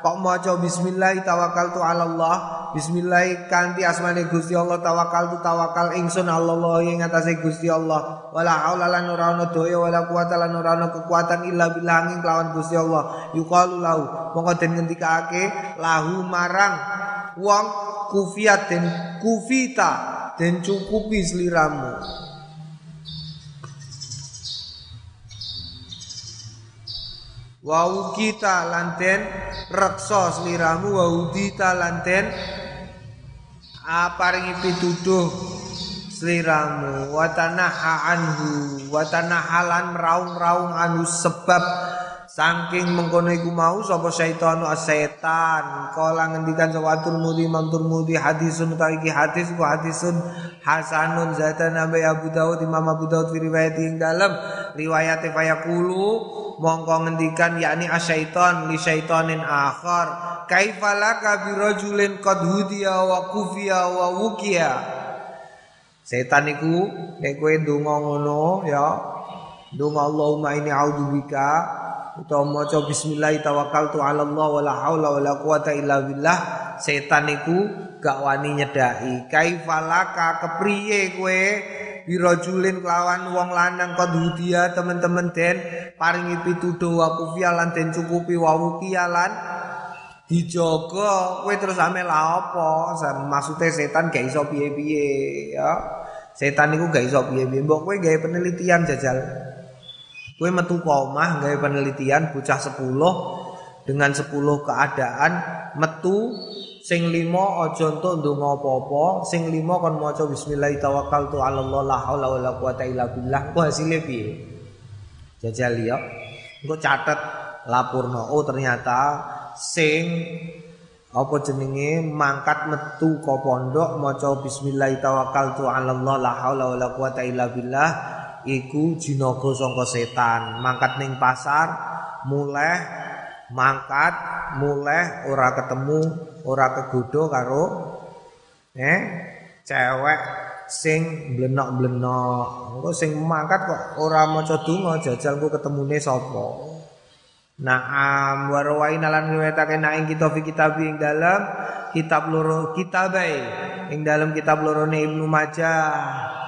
S1: kok maca bismillah tawakkaltu ala Allah bismillah kanthi asmane Gusti Allah tawakkaltu tawakal ingsun Allah ing atase Gusti Allah. Wala haula lan ora ana daya wala quwata lan ora ana kekuatan illa billah kelawan Gusti Allah. Yuqalu lahu mongko den ngendikake lahu marang wong kufiat den kufita den cukupi sliramu wa kita lanten reksa sliramu wa udita lanten aparingi pituduh sliramu. Wa tanaha anhu wa tanahalan raung-raung anu sebab Saking mengkono iku mau sapa syaitan. Setan kala ngendikan sawatul mudi mantur mudi hadisun ta iki hadis ku hadisun hasanun zatan Nabi Abu Daud Imam Abu Daud fi riwayat ing dalam riwayat fayaqulu mongko ngendikan yakni asyaiton li syaitonin akhar. Kaifalaka bi rajulin qad hudiya wa kufiya wa wukiya. Setan iku nek kowe ndonga ngono ya ndonga Allahumma inni a'udzubika utawa maca bismillah tawakkaltu ala Allah wala haula wala quwata illa billah. Setan iku gak wani nyedaki kaifalaka kepriye kowe? Birajulin kelawan wong lanang kodhudia temen-temen den? Paringi pituduh wa kufialan den cukupi wa wukialan dijogo kowe terus ame la apa? Maksude setan gak iso piye-piye ya. Setan iku gak iso piye-piye. Mbok kowe gawe penelitian jajal Kue metu komah gawe penelitian bocah 10 dengan 10 keadaan metu sing limo aja entuk ndonga apa-apa, sing limo kon maca bismillah tawakkaltu Allah la haula wala quwata illa billah. Ku hasile piye? Jajal ya. Engko catet lapurno. Oh ternyata sing apa jenenge mangkat metu ke pondok maca bismillah tawakkaltu 'ala Allah la haula wala quwata illa billah iku jinaga sangka setan. Mangkat ning pasar mulai mangkat mulai ora ketemu ora kegodho karo eh cewek sing blenok-blenok engko sing mangkat kok ora maca donga jajal ku ketemune sapa? Naam wa rawaina lan riwayatake na ing kita kitab ing dalam kitab loro kitabai ing dalam kitab loro ne Ibnu Majah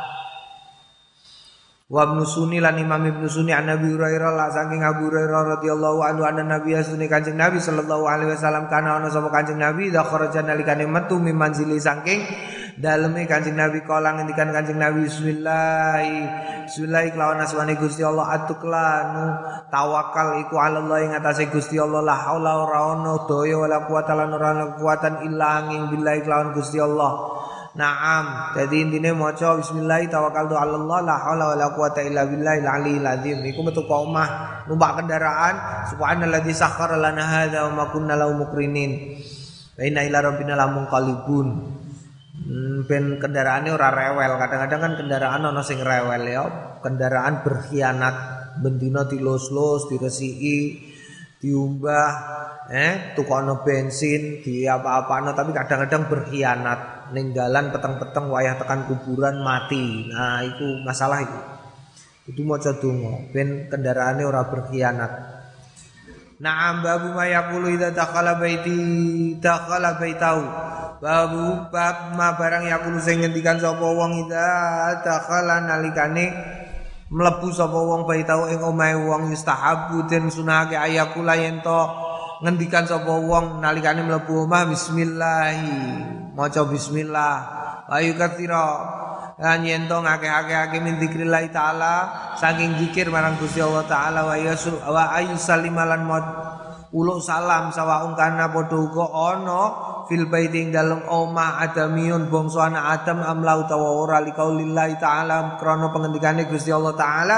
S1: Wa Ibnu Sunni lan Imam Ibnu Sunni an Nabi Hurairah la saking Abu Hurairah radhiyallahu anhu anna Nabi asune Kanjeng Nabi sallallahu alaihi wasallam kana ana sapa Kanjeng Nabi idza kharaja nalikane metu min manzili saking daleme Kanjeng Nabi kala ngendikan Kanjeng Nabi bismillah bismillah kelawan asmane Gusti Allah atuklanu tawakal iku ala Allah ing atase Gusti Allah la haula ora ana daya wala quwata lan ora kekuatan illa angin billahi kelawan Gusti Allah Naam. Jadi intine maca bismillah tawakkaltu 'ala Allah la haula wala quwata illa billahil aliyil azim. Iku metu ka omah numpak kendaraan subhanalladzi sakhkhara lana hadza wa ma kunna lahu muqrinin. Wa inna ila rabbina lamunqalibun. Hmm, ben kendaraannya ora rewel. Kadang-kadang kan kendaraan ono sing rewel ya. Kendaraan berkhianat, bendino dilus-lus, diresiki, diumbah, eh tukono bensin, di apa-apano tapi kadang-kadang berkhianat ninggalan peteng-peteng wayah tekan kuburan mati. Nah, itu masalah itu. Itu maca donga ben kendaraane ora berkhianat. Na'am babu ma yaqulu idza dakhala baiti dakhala baitau. Babu bab ma barang yaqulu sing ngendikan sapa wong idza dakhala nalikane mlebu sapa wong baitau ing omahe wong yustahabu den sunahake ayakula yen to ngendikan sapa wong nalikane mlebu omah bismillah. Maca bismillah. Ayu katira lan yen to ngake-ake min zikrillah taala saking zikir marang Gusti Allah taala wa yasu wa ayu salimalan mod uluk salam sawaung kana padha uga ana fil baiti dalem omah adamiyun bangsa anak adam amlau tawa ora liqaulillahi taala krana pengendikane Gusti Allah taala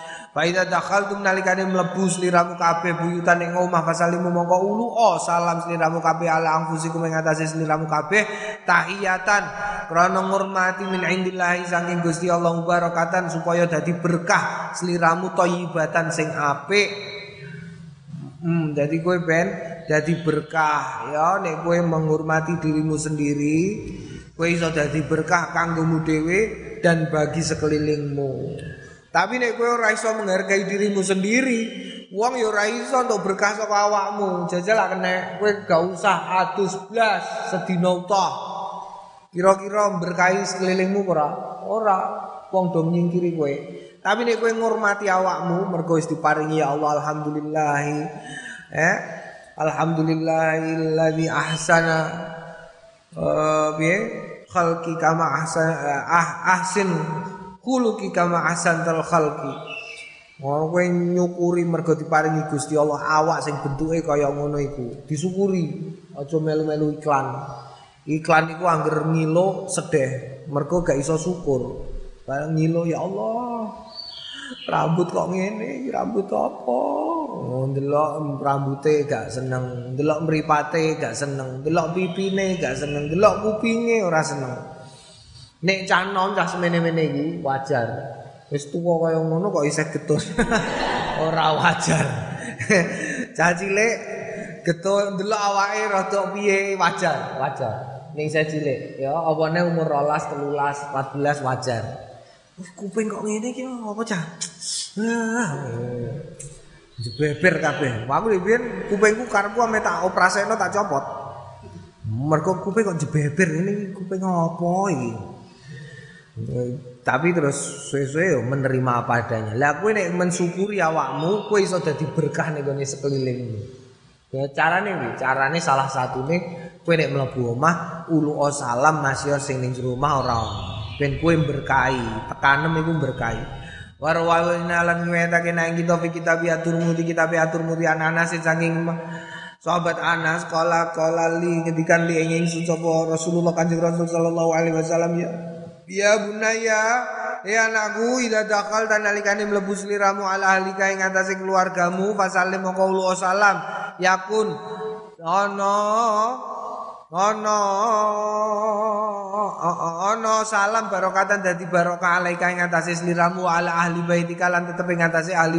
S1: Faida dakhaltum nalikane mlebu sliramu kabeh buyutan ing omah fasalimu mongko ulu oh salam sliramu kabeh ala anfusikum ing atase sliramu kabeh tahiyatan krana ngurmati min indillahi saking Gusti Allah mubarakatan supaya dadi berkah sliramu thayyibatan sing apik Hmm, jadi kowe ben dadi berkah ya nek kowe menghormati dirimu sendiri, kowe iso dadi berkah kanggomu dhewe dan bagi sekelilingmu. Tapi nek kowe ora iso menghargai dirimu sendiri, wong ya ora iso untuk berkah saka awakmu. Jajal lah kena kowe gak usah adus blas sedina utah. Kira-kira berkahi sekelilingmu ora? Ora. Wong do nyingkiri kowe. Tapi nek kowe ngurmati awakmu mergo wis diparingi ya Allah alhamdulillah. Eh? Alhamdulillahilladzi ahsana uh, piye? Khalqi kama ahsan ah ahsin khuluqi kama ahsantal khalqi. Kowe nyukuri mergo diparingi Gusti Allah awak sing bentuke kaya ngono iku. Disyukuri, aja melu-melu iklan. Iklan iku angger ngilo sedeh, mergo gak iso syukur. Bareng ngilo ya Allah. Rambut kok ngene, rambut apa? Oh, ndelok rambuté gak seneng, ndelok mripate gak seneng, ndelok pipine gak seneng, ndelok kupinge ora seneng. Nek cah nom cah semene-mene iki wajar. Wis tuwa kaya ngono kok isih getun. <laughs> Ora wajar. <laughs> cah cilik getun ndelok awake rada piye wajar, wajar. Ning saya cilik ya opone umur 12, 13, 14 wajar. Kuping kok ngene iki apa cah? <laughs> Ah. Jebeber kabeh. Aku riyen kupingku karepku ame tak operasekno tak copot. Mergo kuping kok jebeber ini kuping apa iki? Tapi terus suwe-suwe menerima apa adanya. Lah kowe nek mensyukuri awakmu, kowe iso dadi berkah ning gone sekelilingmu. Ya carane piye? Carane salah satune kowe nek mlebu omah ulu salam masih sing ning jero omah ora ben kowe berkahi, tekanem iku berkahi. Warwalina lan ngwetake nang kita fi kitab atur mudi kitab atur mudi anas saking sahabat Anas kala kala li ngedikan li sapa Rasulullah Kanjeng Rasul sallallahu alaihi wasallam ya Ya bunaya Ya anakku ida dakal dan nalikane mlebu sliramu ala ahlika ing atase keluargamu fasalim mongko ulu salam. Yakun. Ana ana ana salam barokatan dadi barokah alaika ing atase sliramu ala ahli baitika lan tetep ing atase ahli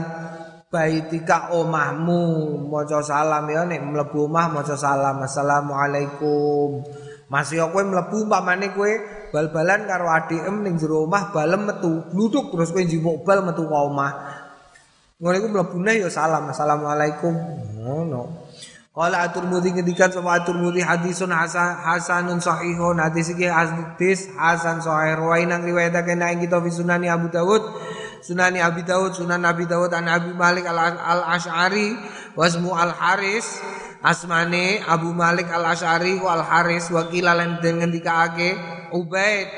S1: baitika omahmu. Maca salam ya nek mlebu omah maca salam. Assalamualaikum. Masih kowe mlebu umpamane kowe bal-balan karo adikem ning jero omah balem metu gluduk terus kowe njipuk bal metu ka omah. Ngono iku mlebune ya salam assalamualaikum. Ngono. Qala At-Tirmidzi ngendikan sama At-Tirmidzi hadisun hasan hasanun sahihun. Hadis iki hadis hasan sahih. Riwayat riwayatake nang kita fi sunani Abu Dawud. Sunani Abi Dawud, Sunan Abi Dawud an Abi Malik al-Ash'ari wasmu al-Haris asmane Abu Malik al-Ash'ari wal Haris wakila lan den ngendikake Ubaid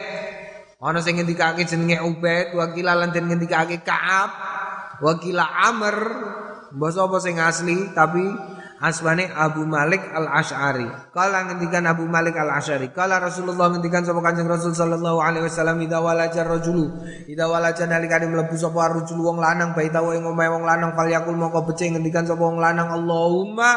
S1: ana sing ngendikake jenenge Ubaid wakila lan den ngendikake Ka'ab wakila Amr basa apa sing asli tapi asmane Abu Malik Al Ashari. Kala ngendikan Abu Malik Al Ashari. Kala Rasulullah ngendikan sapa Kanjeng Rasul sallallahu alaihi wasallam ida walaja rajulu. Ida walaja nalikane mlebu sapa rajul wong lanang baita ing omahe wong lanang fal yakul moko becik ngendikan sapa wong lanang Allahumma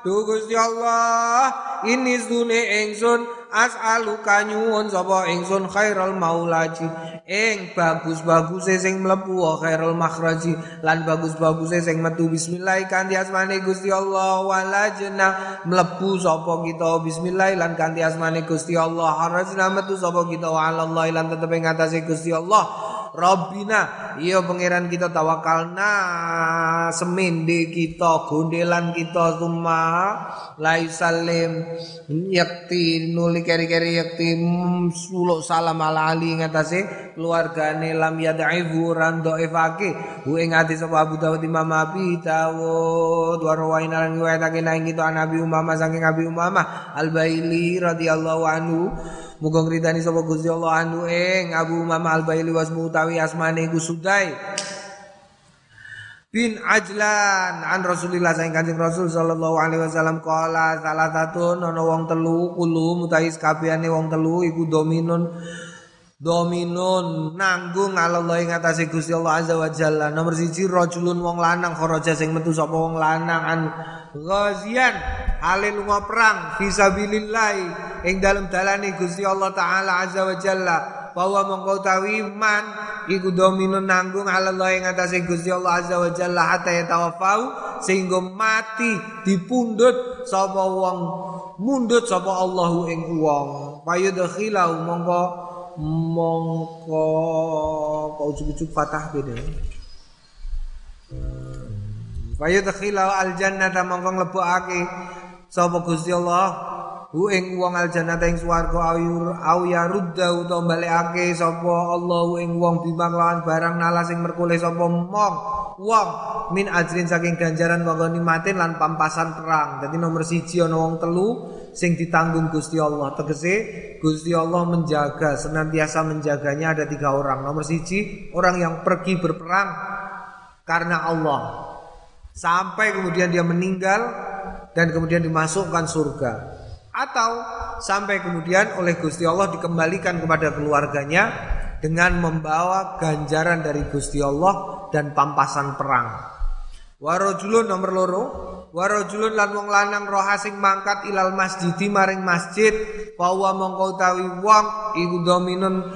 S1: Duh Gusti Allah ini sune ingsun as'aluka nyuwun sapa ingsun khairal maulaji. Ing bagus-baguse sing mlebu khairul makhraji lan bagus-baguse sing metu bismillah kanthi asmane Gusti Allah walajna mlebu sapa kita bismillah lan kanthi asmane Gusti Allah harajna metu sapa kita wa Allah lan tetep ing atase Gusti Allah Rabbina. Iya pangeran kita tawakalna semende kita gondelan kita summa lai salim yakti nuli keri-keri yakti suluk salam ala ali ngatasé keluargane lam yad'ifu ran dhaifake hu ing sapa Abu Dawud Imam Abi Dawud. Wa rawaina lan riwayatake nang kita Nabi Umamah saking Abi Umamah. Al-Baili radhiyallahu anhu Muga ngridani sapa Gusti Allah anu ing Abu Mama Al-Baili wasmu utawi asmane iku Sudai bin Ajlan an Rasulillah saing Kanjeng Rasul sallallahu alaihi wasallam qala salah satu ana wong telu kulo mutais kabehane wong telu iku dominun dominun nanggung Allah ing atase Gusti Allah azza wa jalla. Nomor siji rajulun wong lanang kharaja sing metu sapa wong lanang. An ghazian ale lunga perang fisabilillah ing dalem dalane Gusti Allah taala azza wa jalla. Bahwa mongko tawi man iku dominun nanggung Allah ing atase Gusti Allah azza wa jalla. Hatta yatawaffau sehingga mati dipundhut sapa wong mundhut sapa Allahu ing wong. Payudkhilau mongko mongko kok ujug-ujug fatah beda Faya takhilau al jannata mongko nglebokake sapa Gusti Allah hu ing wong al jannata ing swarga ayur au ya rudda utawa balekake sapa Allah ing wong bimaklan barang nala sing merkule sapa mong wong min ajrin saking ganjaran wa matin lan pampasan perang. Dadi nomor siji ana wong telu sing ditanggung Gusti Allah. Tegese Gusti Allah menjaga senantiasa menjaganya ada tiga orang. Nomor siji orang yang pergi berperang karena Allah sampai kemudian dia meninggal dan kemudian dimasukkan surga atau sampai kemudian oleh Gusti Allah dikembalikan kepada keluarganya dengan membawa ganjaran dari Gusti Allah dan pampasan perang. Warojulun nomor loro, warojulun lan wong lanang roha sing mangkat ilal masjid maring masjid, bahwa mongko utawi wong iku dominun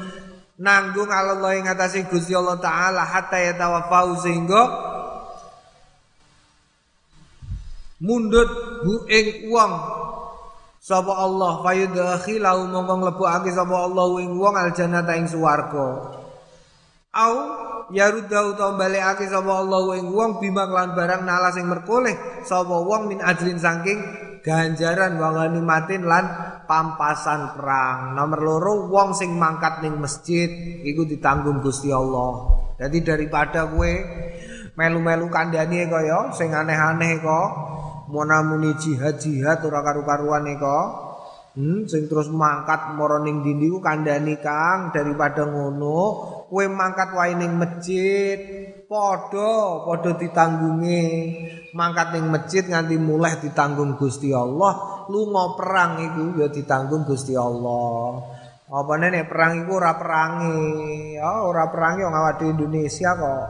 S1: nanggung Allah ing atase Gusti Allah taala hatta yatawafau sehingga mundut bu ing wong sapa Allah fayudkhilahu mongko mlebokake sapa Allah ing wong aljannata ing swarga. Au yarudau ta balekake sapa Allah ing wong bima lan barang nala sing merkoleh sapa wong min ajrin saking ganjaran wangani matin lan pampasan perang. Nomor loro wong sing mangkat ning masjid iku ditanggung Gusti Allah. Jadi daripada kue melu-melu kandhani kaya sing aneh-aneh kok Mona muni jihad jihad ora karu-karuan kok. Hmm, sing terus mangkat mara ning dindi ku kandhani Kang daripada ngono kowe mangkat wae ning masjid. Padha padha ditanggungi mangkat ning masjid nganti mulai ditanggung Gusti Allah. Lunga perang iku ya ditanggung Gusti Allah. Apa nek perang iku ora perangi. Ya ora perangi wong awak Indonesia kok.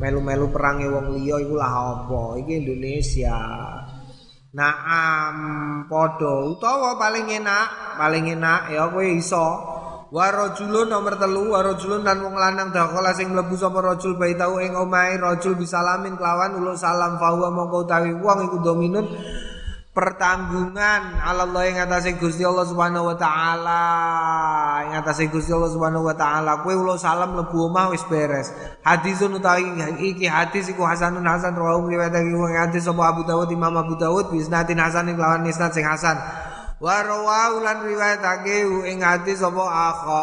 S1: Melu-melu perangi wong liya iku lah apa? Iki Indonesia Naam padha. Utawa paling enak, paling enak ya kowe iso. Warajulun nomor telu warajulun dan wong lanang dakhala sing mlebu sapa rajul baitau ing omahe rajul bisalamin kelawan ulo salam fahuwa mongko utawi wong iku dominun pertanggungan. Allah yang atase Gusti Allah Subhanahu wa taala. Ing atase Gusti Allah Subhanahu wa taala. Kowe ulo salam mlebu omah wis beres. Hadisun utawi iki hadis iku hasanun hasan rawu riwayat iki wong hadis sapa Abu Dawud Imam Abu Dawud bisnatin hasan lawan isnad sing hasan. Wa rawahu lan riwayatake ing hadis sapa akha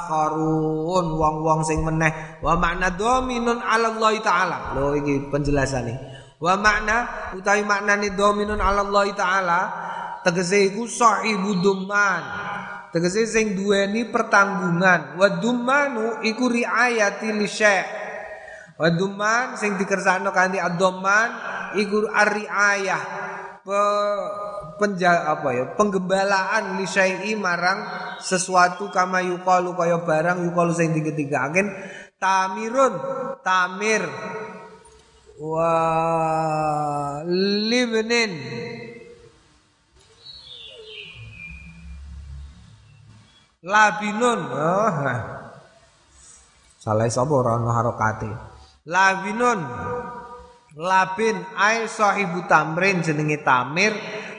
S1: akharun wong-wong sing meneh. Wa makna dominun Allah taala. Lho iki penjelasane wa makna utawi maknane dominun ala Allah taala tegese iku sahibu dumman. Tegese sing duweni pertanggungan. Wa dummanu iku riayati li wa dumman sing dikersakno kanthi ad-dumman iku ar-riayah. Penja apa ya penggembalaan li syai'i marang sesuatu kama yuqalu kaya barang yuqalu sing agen tamirun tamir wa libnin labinun. Oh salah sapa ora ono harokate labinun. Labin. Ai sahibu tamrin jenenge tamir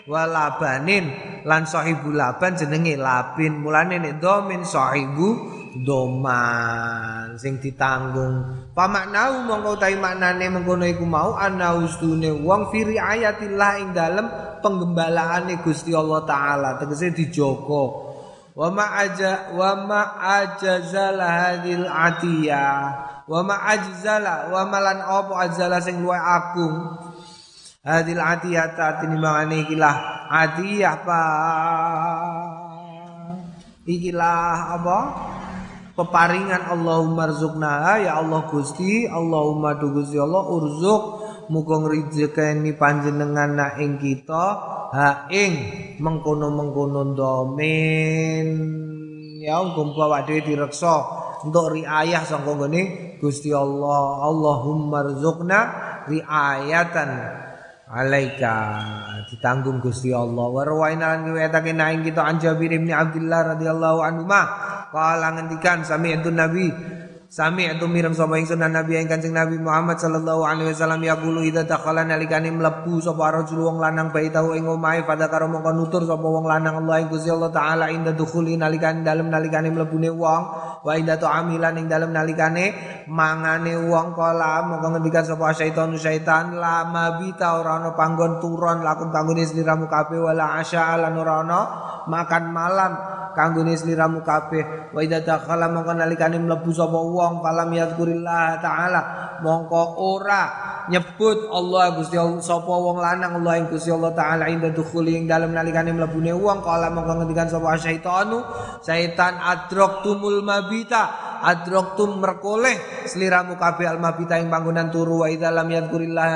S1: walabanin. Lan sahibu laban jenenge labin. Mulane nek domin sahibu doman sing ditanggung. Pamaknau mongko utawi maknane mengkono iku mau ana ustune wong fi riayatillah ing dalem penggembalaane Gusti Allah taala tegese dijogo wa ma aja wa ma ajazal hadil atiyah wa ma ajzala wa malan opo ajzala sing luwe agung. Hadil atiyata tinimbangane ikilah atiyah pa ikilah apa peparingan Allahumma rzukna ya Allah Gusti Allahumma du Gusti Allah urzuk. Muga ngrijekeni panjenengan na ing kita. Ha ing mengkono-mengkono domin ya umpama awak dhewe direksa untuk riayah sangka ngene Gusti Allah. Allahumma rzukna riayatan alaika ditanggung Gusti Allah. Wa rawaina lan riwayatake naing kita an Jabir bin Abdullah radhiyallahu anhu ma kala ngendikan sami itu Nabi Sami itu mireng sapa ingsun Nabi ing Kanjeng Nabi Muhammad sallallahu alaihi wasallam yaqulu idza dakhala nalikane mlebu sapa rajul wong lanang baitahu ing omahe pada karo mongko nutur sapa wong lanang Allah ing Gusti Allah taala inda dukhuli nalikane dalem nalikane mlebune wong wa inda amilan ing dalem nalikane mangane wong kala mongko ngendikan sapa syaitan syaitan la mabita ora panggon turon lakum kanggone sliramu kabeh wala asya lan ora ana makan malam kanggone sliramu kabeh wa idza dakhala mongko nalikane mlebu sapa wong falam yadkurillah taala. Mongko ora nyebut Allah Gusti Allah sapa wong lanang Allah ing Gusti Allah taala inda dukhuli ing dalem nalikane mlebune wong. Kala mongko ngendikan sapa syaitanu syaitan adraktumul mabita adraktum merkoleh sliramu kabeh al mabita ing panggonan turu wa idza lam yadkurillah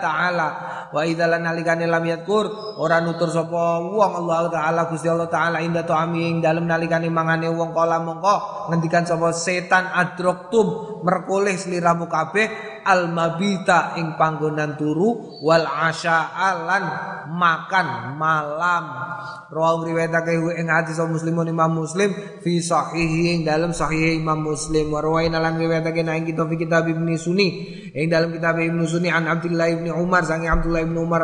S1: taala wa idza nalikane lam yadkur ora nutur sapa wong Allah taala Gusti Allah taala inda ta'ami ing dalem nalikane mangane wong kala mongko ngendikan sapa setan adraktum merkoleh sliramu kabeh al mabita ing panggonan turu wal asya alan makan malam. Rawu riwayatake ing hadis muslimun imam muslim fi sahihi ing dalam sahih imam muslim. Wa rawaina lan riwayatake nang kita fi kitab ibnu sunni ing dalam kitab ibnu sunni an abdullah ibnu umar sangi abdullah ibnu umar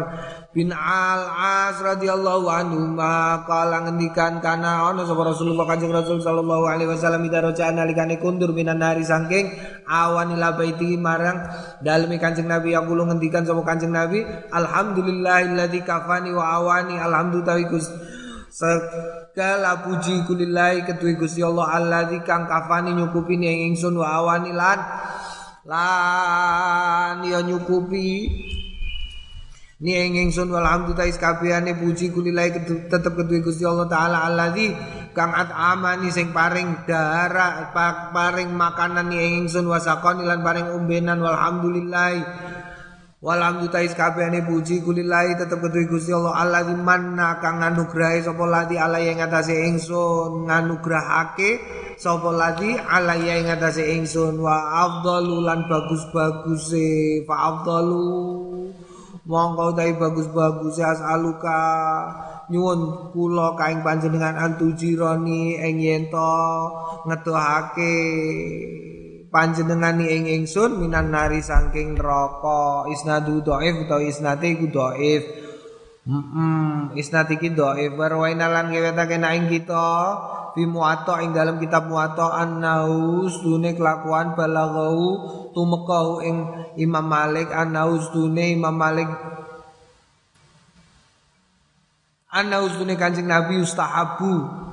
S1: bin Al-As radhiyallahu anhu kala ngendikan kana ana sapa Rasulullah Kanjeng Rasul sallallahu alaihi wasallam ida roca nalikane kundur minan hari saking awan ila baiti marang dalemi Kanjeng Nabi. Yang kula ngendikan sapa Kanjeng Nabi alhamdulillahilladzi kafani wa awani alhamdulillah segala puji kulillahi ketui Gusti Allah alladzi kang kafani nyukupi ing ingsun wa awani lan lan ya nyukupi Ni ing ingsun walhamdulillah kabehane puji kulilai tetep kedue Gusti Allah taala alladzi kang at'amani sing paring darah paring makanan ni ing ingsun wasakon lan paring umbenan walhamdulillah. Walhamdulillah kabehane puji kulilai tetep kedue Gusti Allah alladzi manna kang nganugrahi sapa ladi ala ing atase ingsun nganugrahake sapa ladi ala ing atase ingsun. Wa afdalu lan bagus-baguse fa afdalu mongko dai bagus-bagus ya aluka. Nyuwun kula kaing panjenengan antujironi ing yen to ngetuhake panjenengan ing ingsun minan nari saking neraka. Isnadu dhaif utawa isnate iku dhaif Mm isnad iki dhaif warwaina lan ngewetake ing kita fi muwatta ing dalam kitab muwatta annaus dune kelakuan balagau tumekau ing Imam Malik. Annaus dune Imam Malik. Annaus dune Kanjeng Nabi ustahabu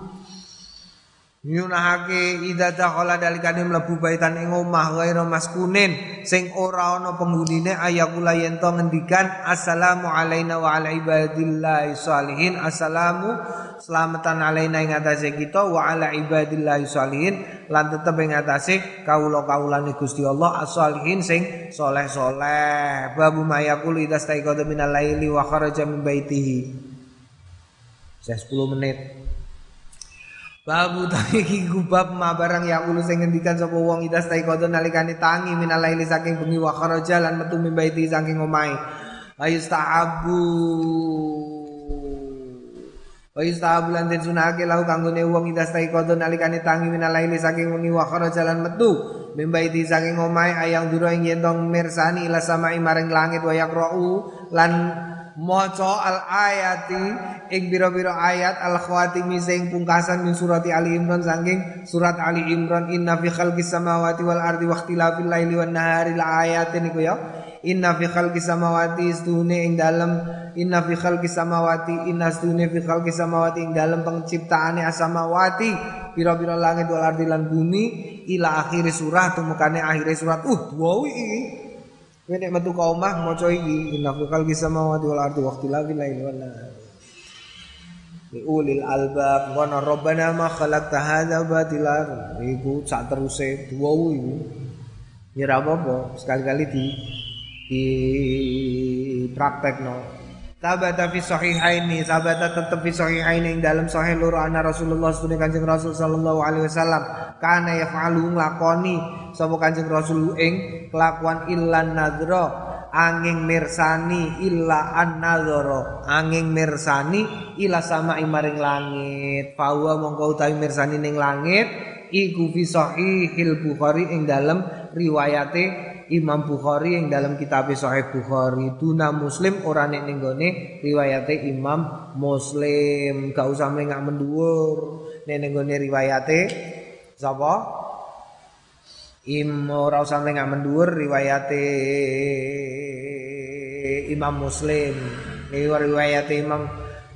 S1: nyunahake idza dakhala dalikane mlebu baitan ing omah ghairu maskunin sing ora ana penggunine ayakula yen to ngendikan assalamu alaina wa ala ibadillahi sholihin assalamu selamatan alaina ing atase kita wa ala ibadillahi sholihin lan tetep ing atase kawula-kawulane Gusti Allah as-sholihin sing soleh-soleh. Babu mayakul idza staiqadha minal laili wa kharaja min baitihi. 10 menit Babu tangi iki gubab ma barang ya ulu sing ngendikan sapa wong ida stai kodo nalikane tangi minalaili saking bengi wa kharaja lan metu mimbaiti saking omahe. Ayustahabu Wa yustahabu lan den sunake lahu kanggone wong ida stai kodo nalikane tangi minalaili saking bengi wa kharaja lan metu mimbaiti saking omahe ayang dura ing yen mirsani ila samai maring langit wa yaqra'u lan maca al ayati ing bira-bira ayat al khawatimi sing pungkasan min surati Ali Imran saking surat Ali Imran inna fi khalqis samawati wal ardi wa ikhtilafil laili wan nahari la ayatin iku ya. Inna fi khalqis samawati istune ing dalem inna fi khalqis samawati inna istune fi khalqis samawati ing dalem penciptaane asamawati pira-pira langit wal ardi lan bumi ila akhir surah tumukane akhir surat. Uh wow iki Kowe nek metu ka omah maca iki inna fi khalqi samawati wal ardi wa ikhtilafil laili wan ulil albab wa rabbana ma khalaqta hadza batila. Iku sak teruse duwu iku. Ya apa-apa, sekali-kali di di praktekno. Tabata fi sahihaini, sabata tetep fi sahihaini ing dalam sahih loro ana Rasulullah sedune Kanjeng Rasul sallallahu alaihi wasallam. Kana yaf'alu nglakoni sapa Kanjeng Rasul ing kelakuan illan nadra angin mirsani illa an nadra angin mirsani ila sama maring langit. Fawa mongko utawi mirsani ning langit iku fi sahihil Bukhari ing dalam riwayate Imam Bukhari yang dalam kitab Sahih Bukhari tuna Muslim orang nek ning gone riwayate Imam Muslim. Gak usah mlengak menduwur nek ning gone riwayate sapa? Im ora usah mlengak menduwur riwayate Imam Muslim. Riwayate Imam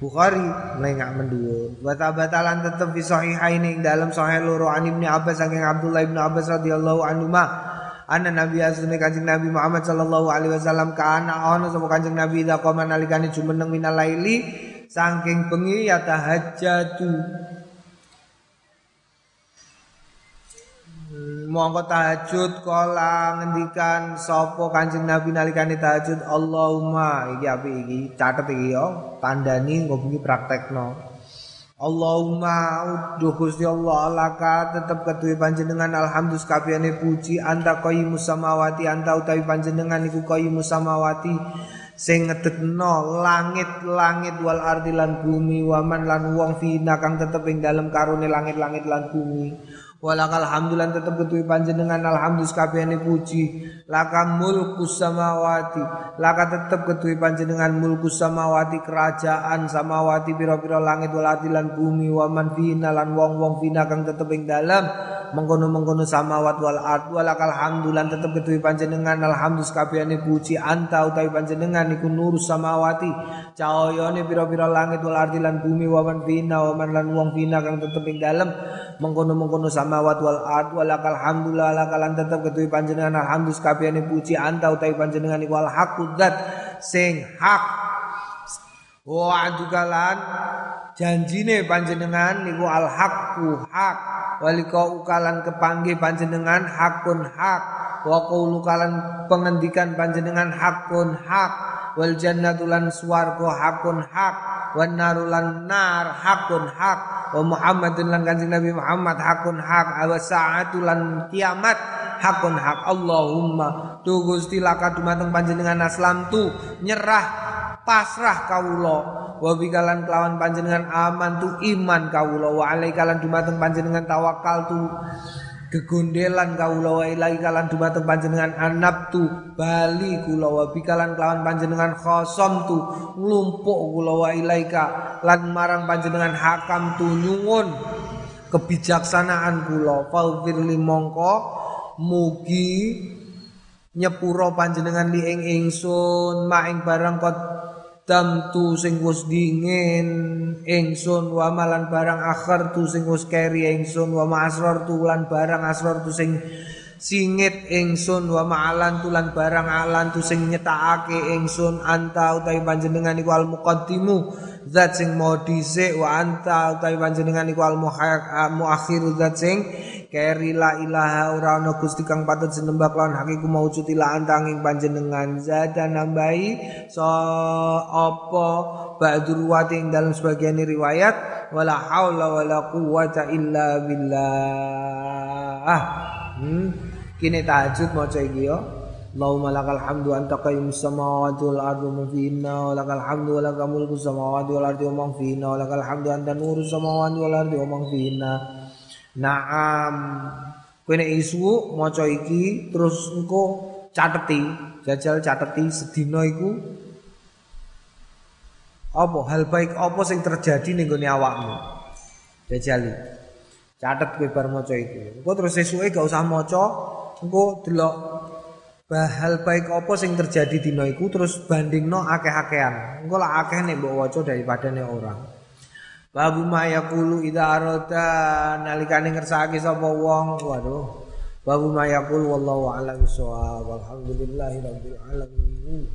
S1: Bukhari mlengak menduwur. Wa tabatalan tetep fi sahihaini dalam sahih loro an Ibnu Abbas saking Abdullah Ibnu Abbas radhiyallahu anhu Anna Nabi asune Kanjeng Nabi Muhammad sallallahu alaihi wasallam kana ana sapa Kanjeng Nabi ida qoma nalikane jumeneng minal laili saking bengi ya tahajjatu mongko tahajud kala ngendikan sapa Kanjeng Nabi nalikane tahajud Allahumma iki api iki catet iki yo tandani nggo bengi praktekno Allahumma uduh Gusti Allah laka tetep ketuwe panjenengan. Alhamdulillah kabehane puji. Anta qayyimus samawati anta utawi panjenengan iku qayyimus samawati. Sing ngedekno langit-langit wal ardi lan bumi waman lan wong fina kang tetep ing dalem karone langit-langit lan bumi Walakal hamdulan tetap ketui panjenengan alhamdulillah kabehane puji. Laka mulku samawati. Laka tetap ketui panjenengan mulku samawati kerajaan samawati pira-pira langit wal lan bumi wa man fina lan wong-wong fina kang tetep ing dalam mengkono-mengkono samawat wal ard walakal hamdulan tetap ketui panjenengan alhamdulillah kabehane puji. Anta utawi panjenengan iku nur samawati. Cahayane pira-pira langit wal bumi wa man fina wa lan wong fina kang tetep ing dalam mengkono-mengkono samawat wal ard walakal hamdulillah lakalan tetep ketuwi panjenengan. Alhamdulillah kabehane puji anta utawi panjenengan iku. Al zat sing hak. Wa adukalan janjine panjenengan niku al haqqu hak. Walika ukalan kepanggih panjenengan hakun hak. Wa qaulukalan pengendikan panjenengan hakun hak. Wal jannatu lan swarga hakun hak. Wan narulan nar hakun hak wa Muhammadun lan kanjeng Nabi Muhammad hakun hak wa sa'atu lan kiamat hakun hak. Allahumma tu Gusti laka dumateng panjenengan aslam tu nyerah pasrah kawula. Wa bikalan kelawan panjenengan aman tu iman kawula. Wa alai kalan dumateng panjenengan tawakal tu gegondelan kawula wa ilahi kalan dumateng panjenengan anabtu bali kula wa bikalan kelawan panjenengan khosom tu nglumpuk kula wa ilaika lan marang panjenengan hakam tu nyungun kebijaksanaan kula faufir mongko mugi nyepuro panjenengan li ing ingsun maing barang kot tu sing wis dingin ingsun wa malan barang akhir tu sing wis keri ingsun wa ma'asrar tu lan barang asrar tu sing singit ingsun wa ma'alan tulan barang alan tu sing nyetakake ingsun anta utawi panjenengan iku al muqaddimu zat sing mau dhisik wa anta utawi panjenengan iku al muakhir zat sing keri la ilaha ora ana gusti kang patut sinembah lan hakiku maujud ila antanging panjenengan. Zada nambahi so apa ba'dur wati ing dalam sebagian riwayat? Wala haula wala quwata illa billah. Hmm kini tahajud maca iki yo Allahumma lakal hamdu anta qayyumus samawati wal ardi wa fihinna wa lakal hamdu wa lakal mulku samawati wal ardi wa man fihinna wa lakal hamdu anta nurus samawati wal ardi wa fihinna Naam. Kowe nek isu maca iki terus engko cateti, jajal cateti sedina iku apa hal baik apa sing terjadi ning gone awakmu. Jajali. Catet kowe bar maca iku. Engko terus esuke gak usah maca, engko delok hal baik apa sing terjadi dina iku terus bandingno akeh-akehan. Engko lah akeh nek mbok waca daripada nek orang. Babu ma yaqulu idza arada nalikane ngersake sapa wong. Waduh. Babu ma yaqul wallahu a'lam bissawab. Alhamdulillahirabbil alamin.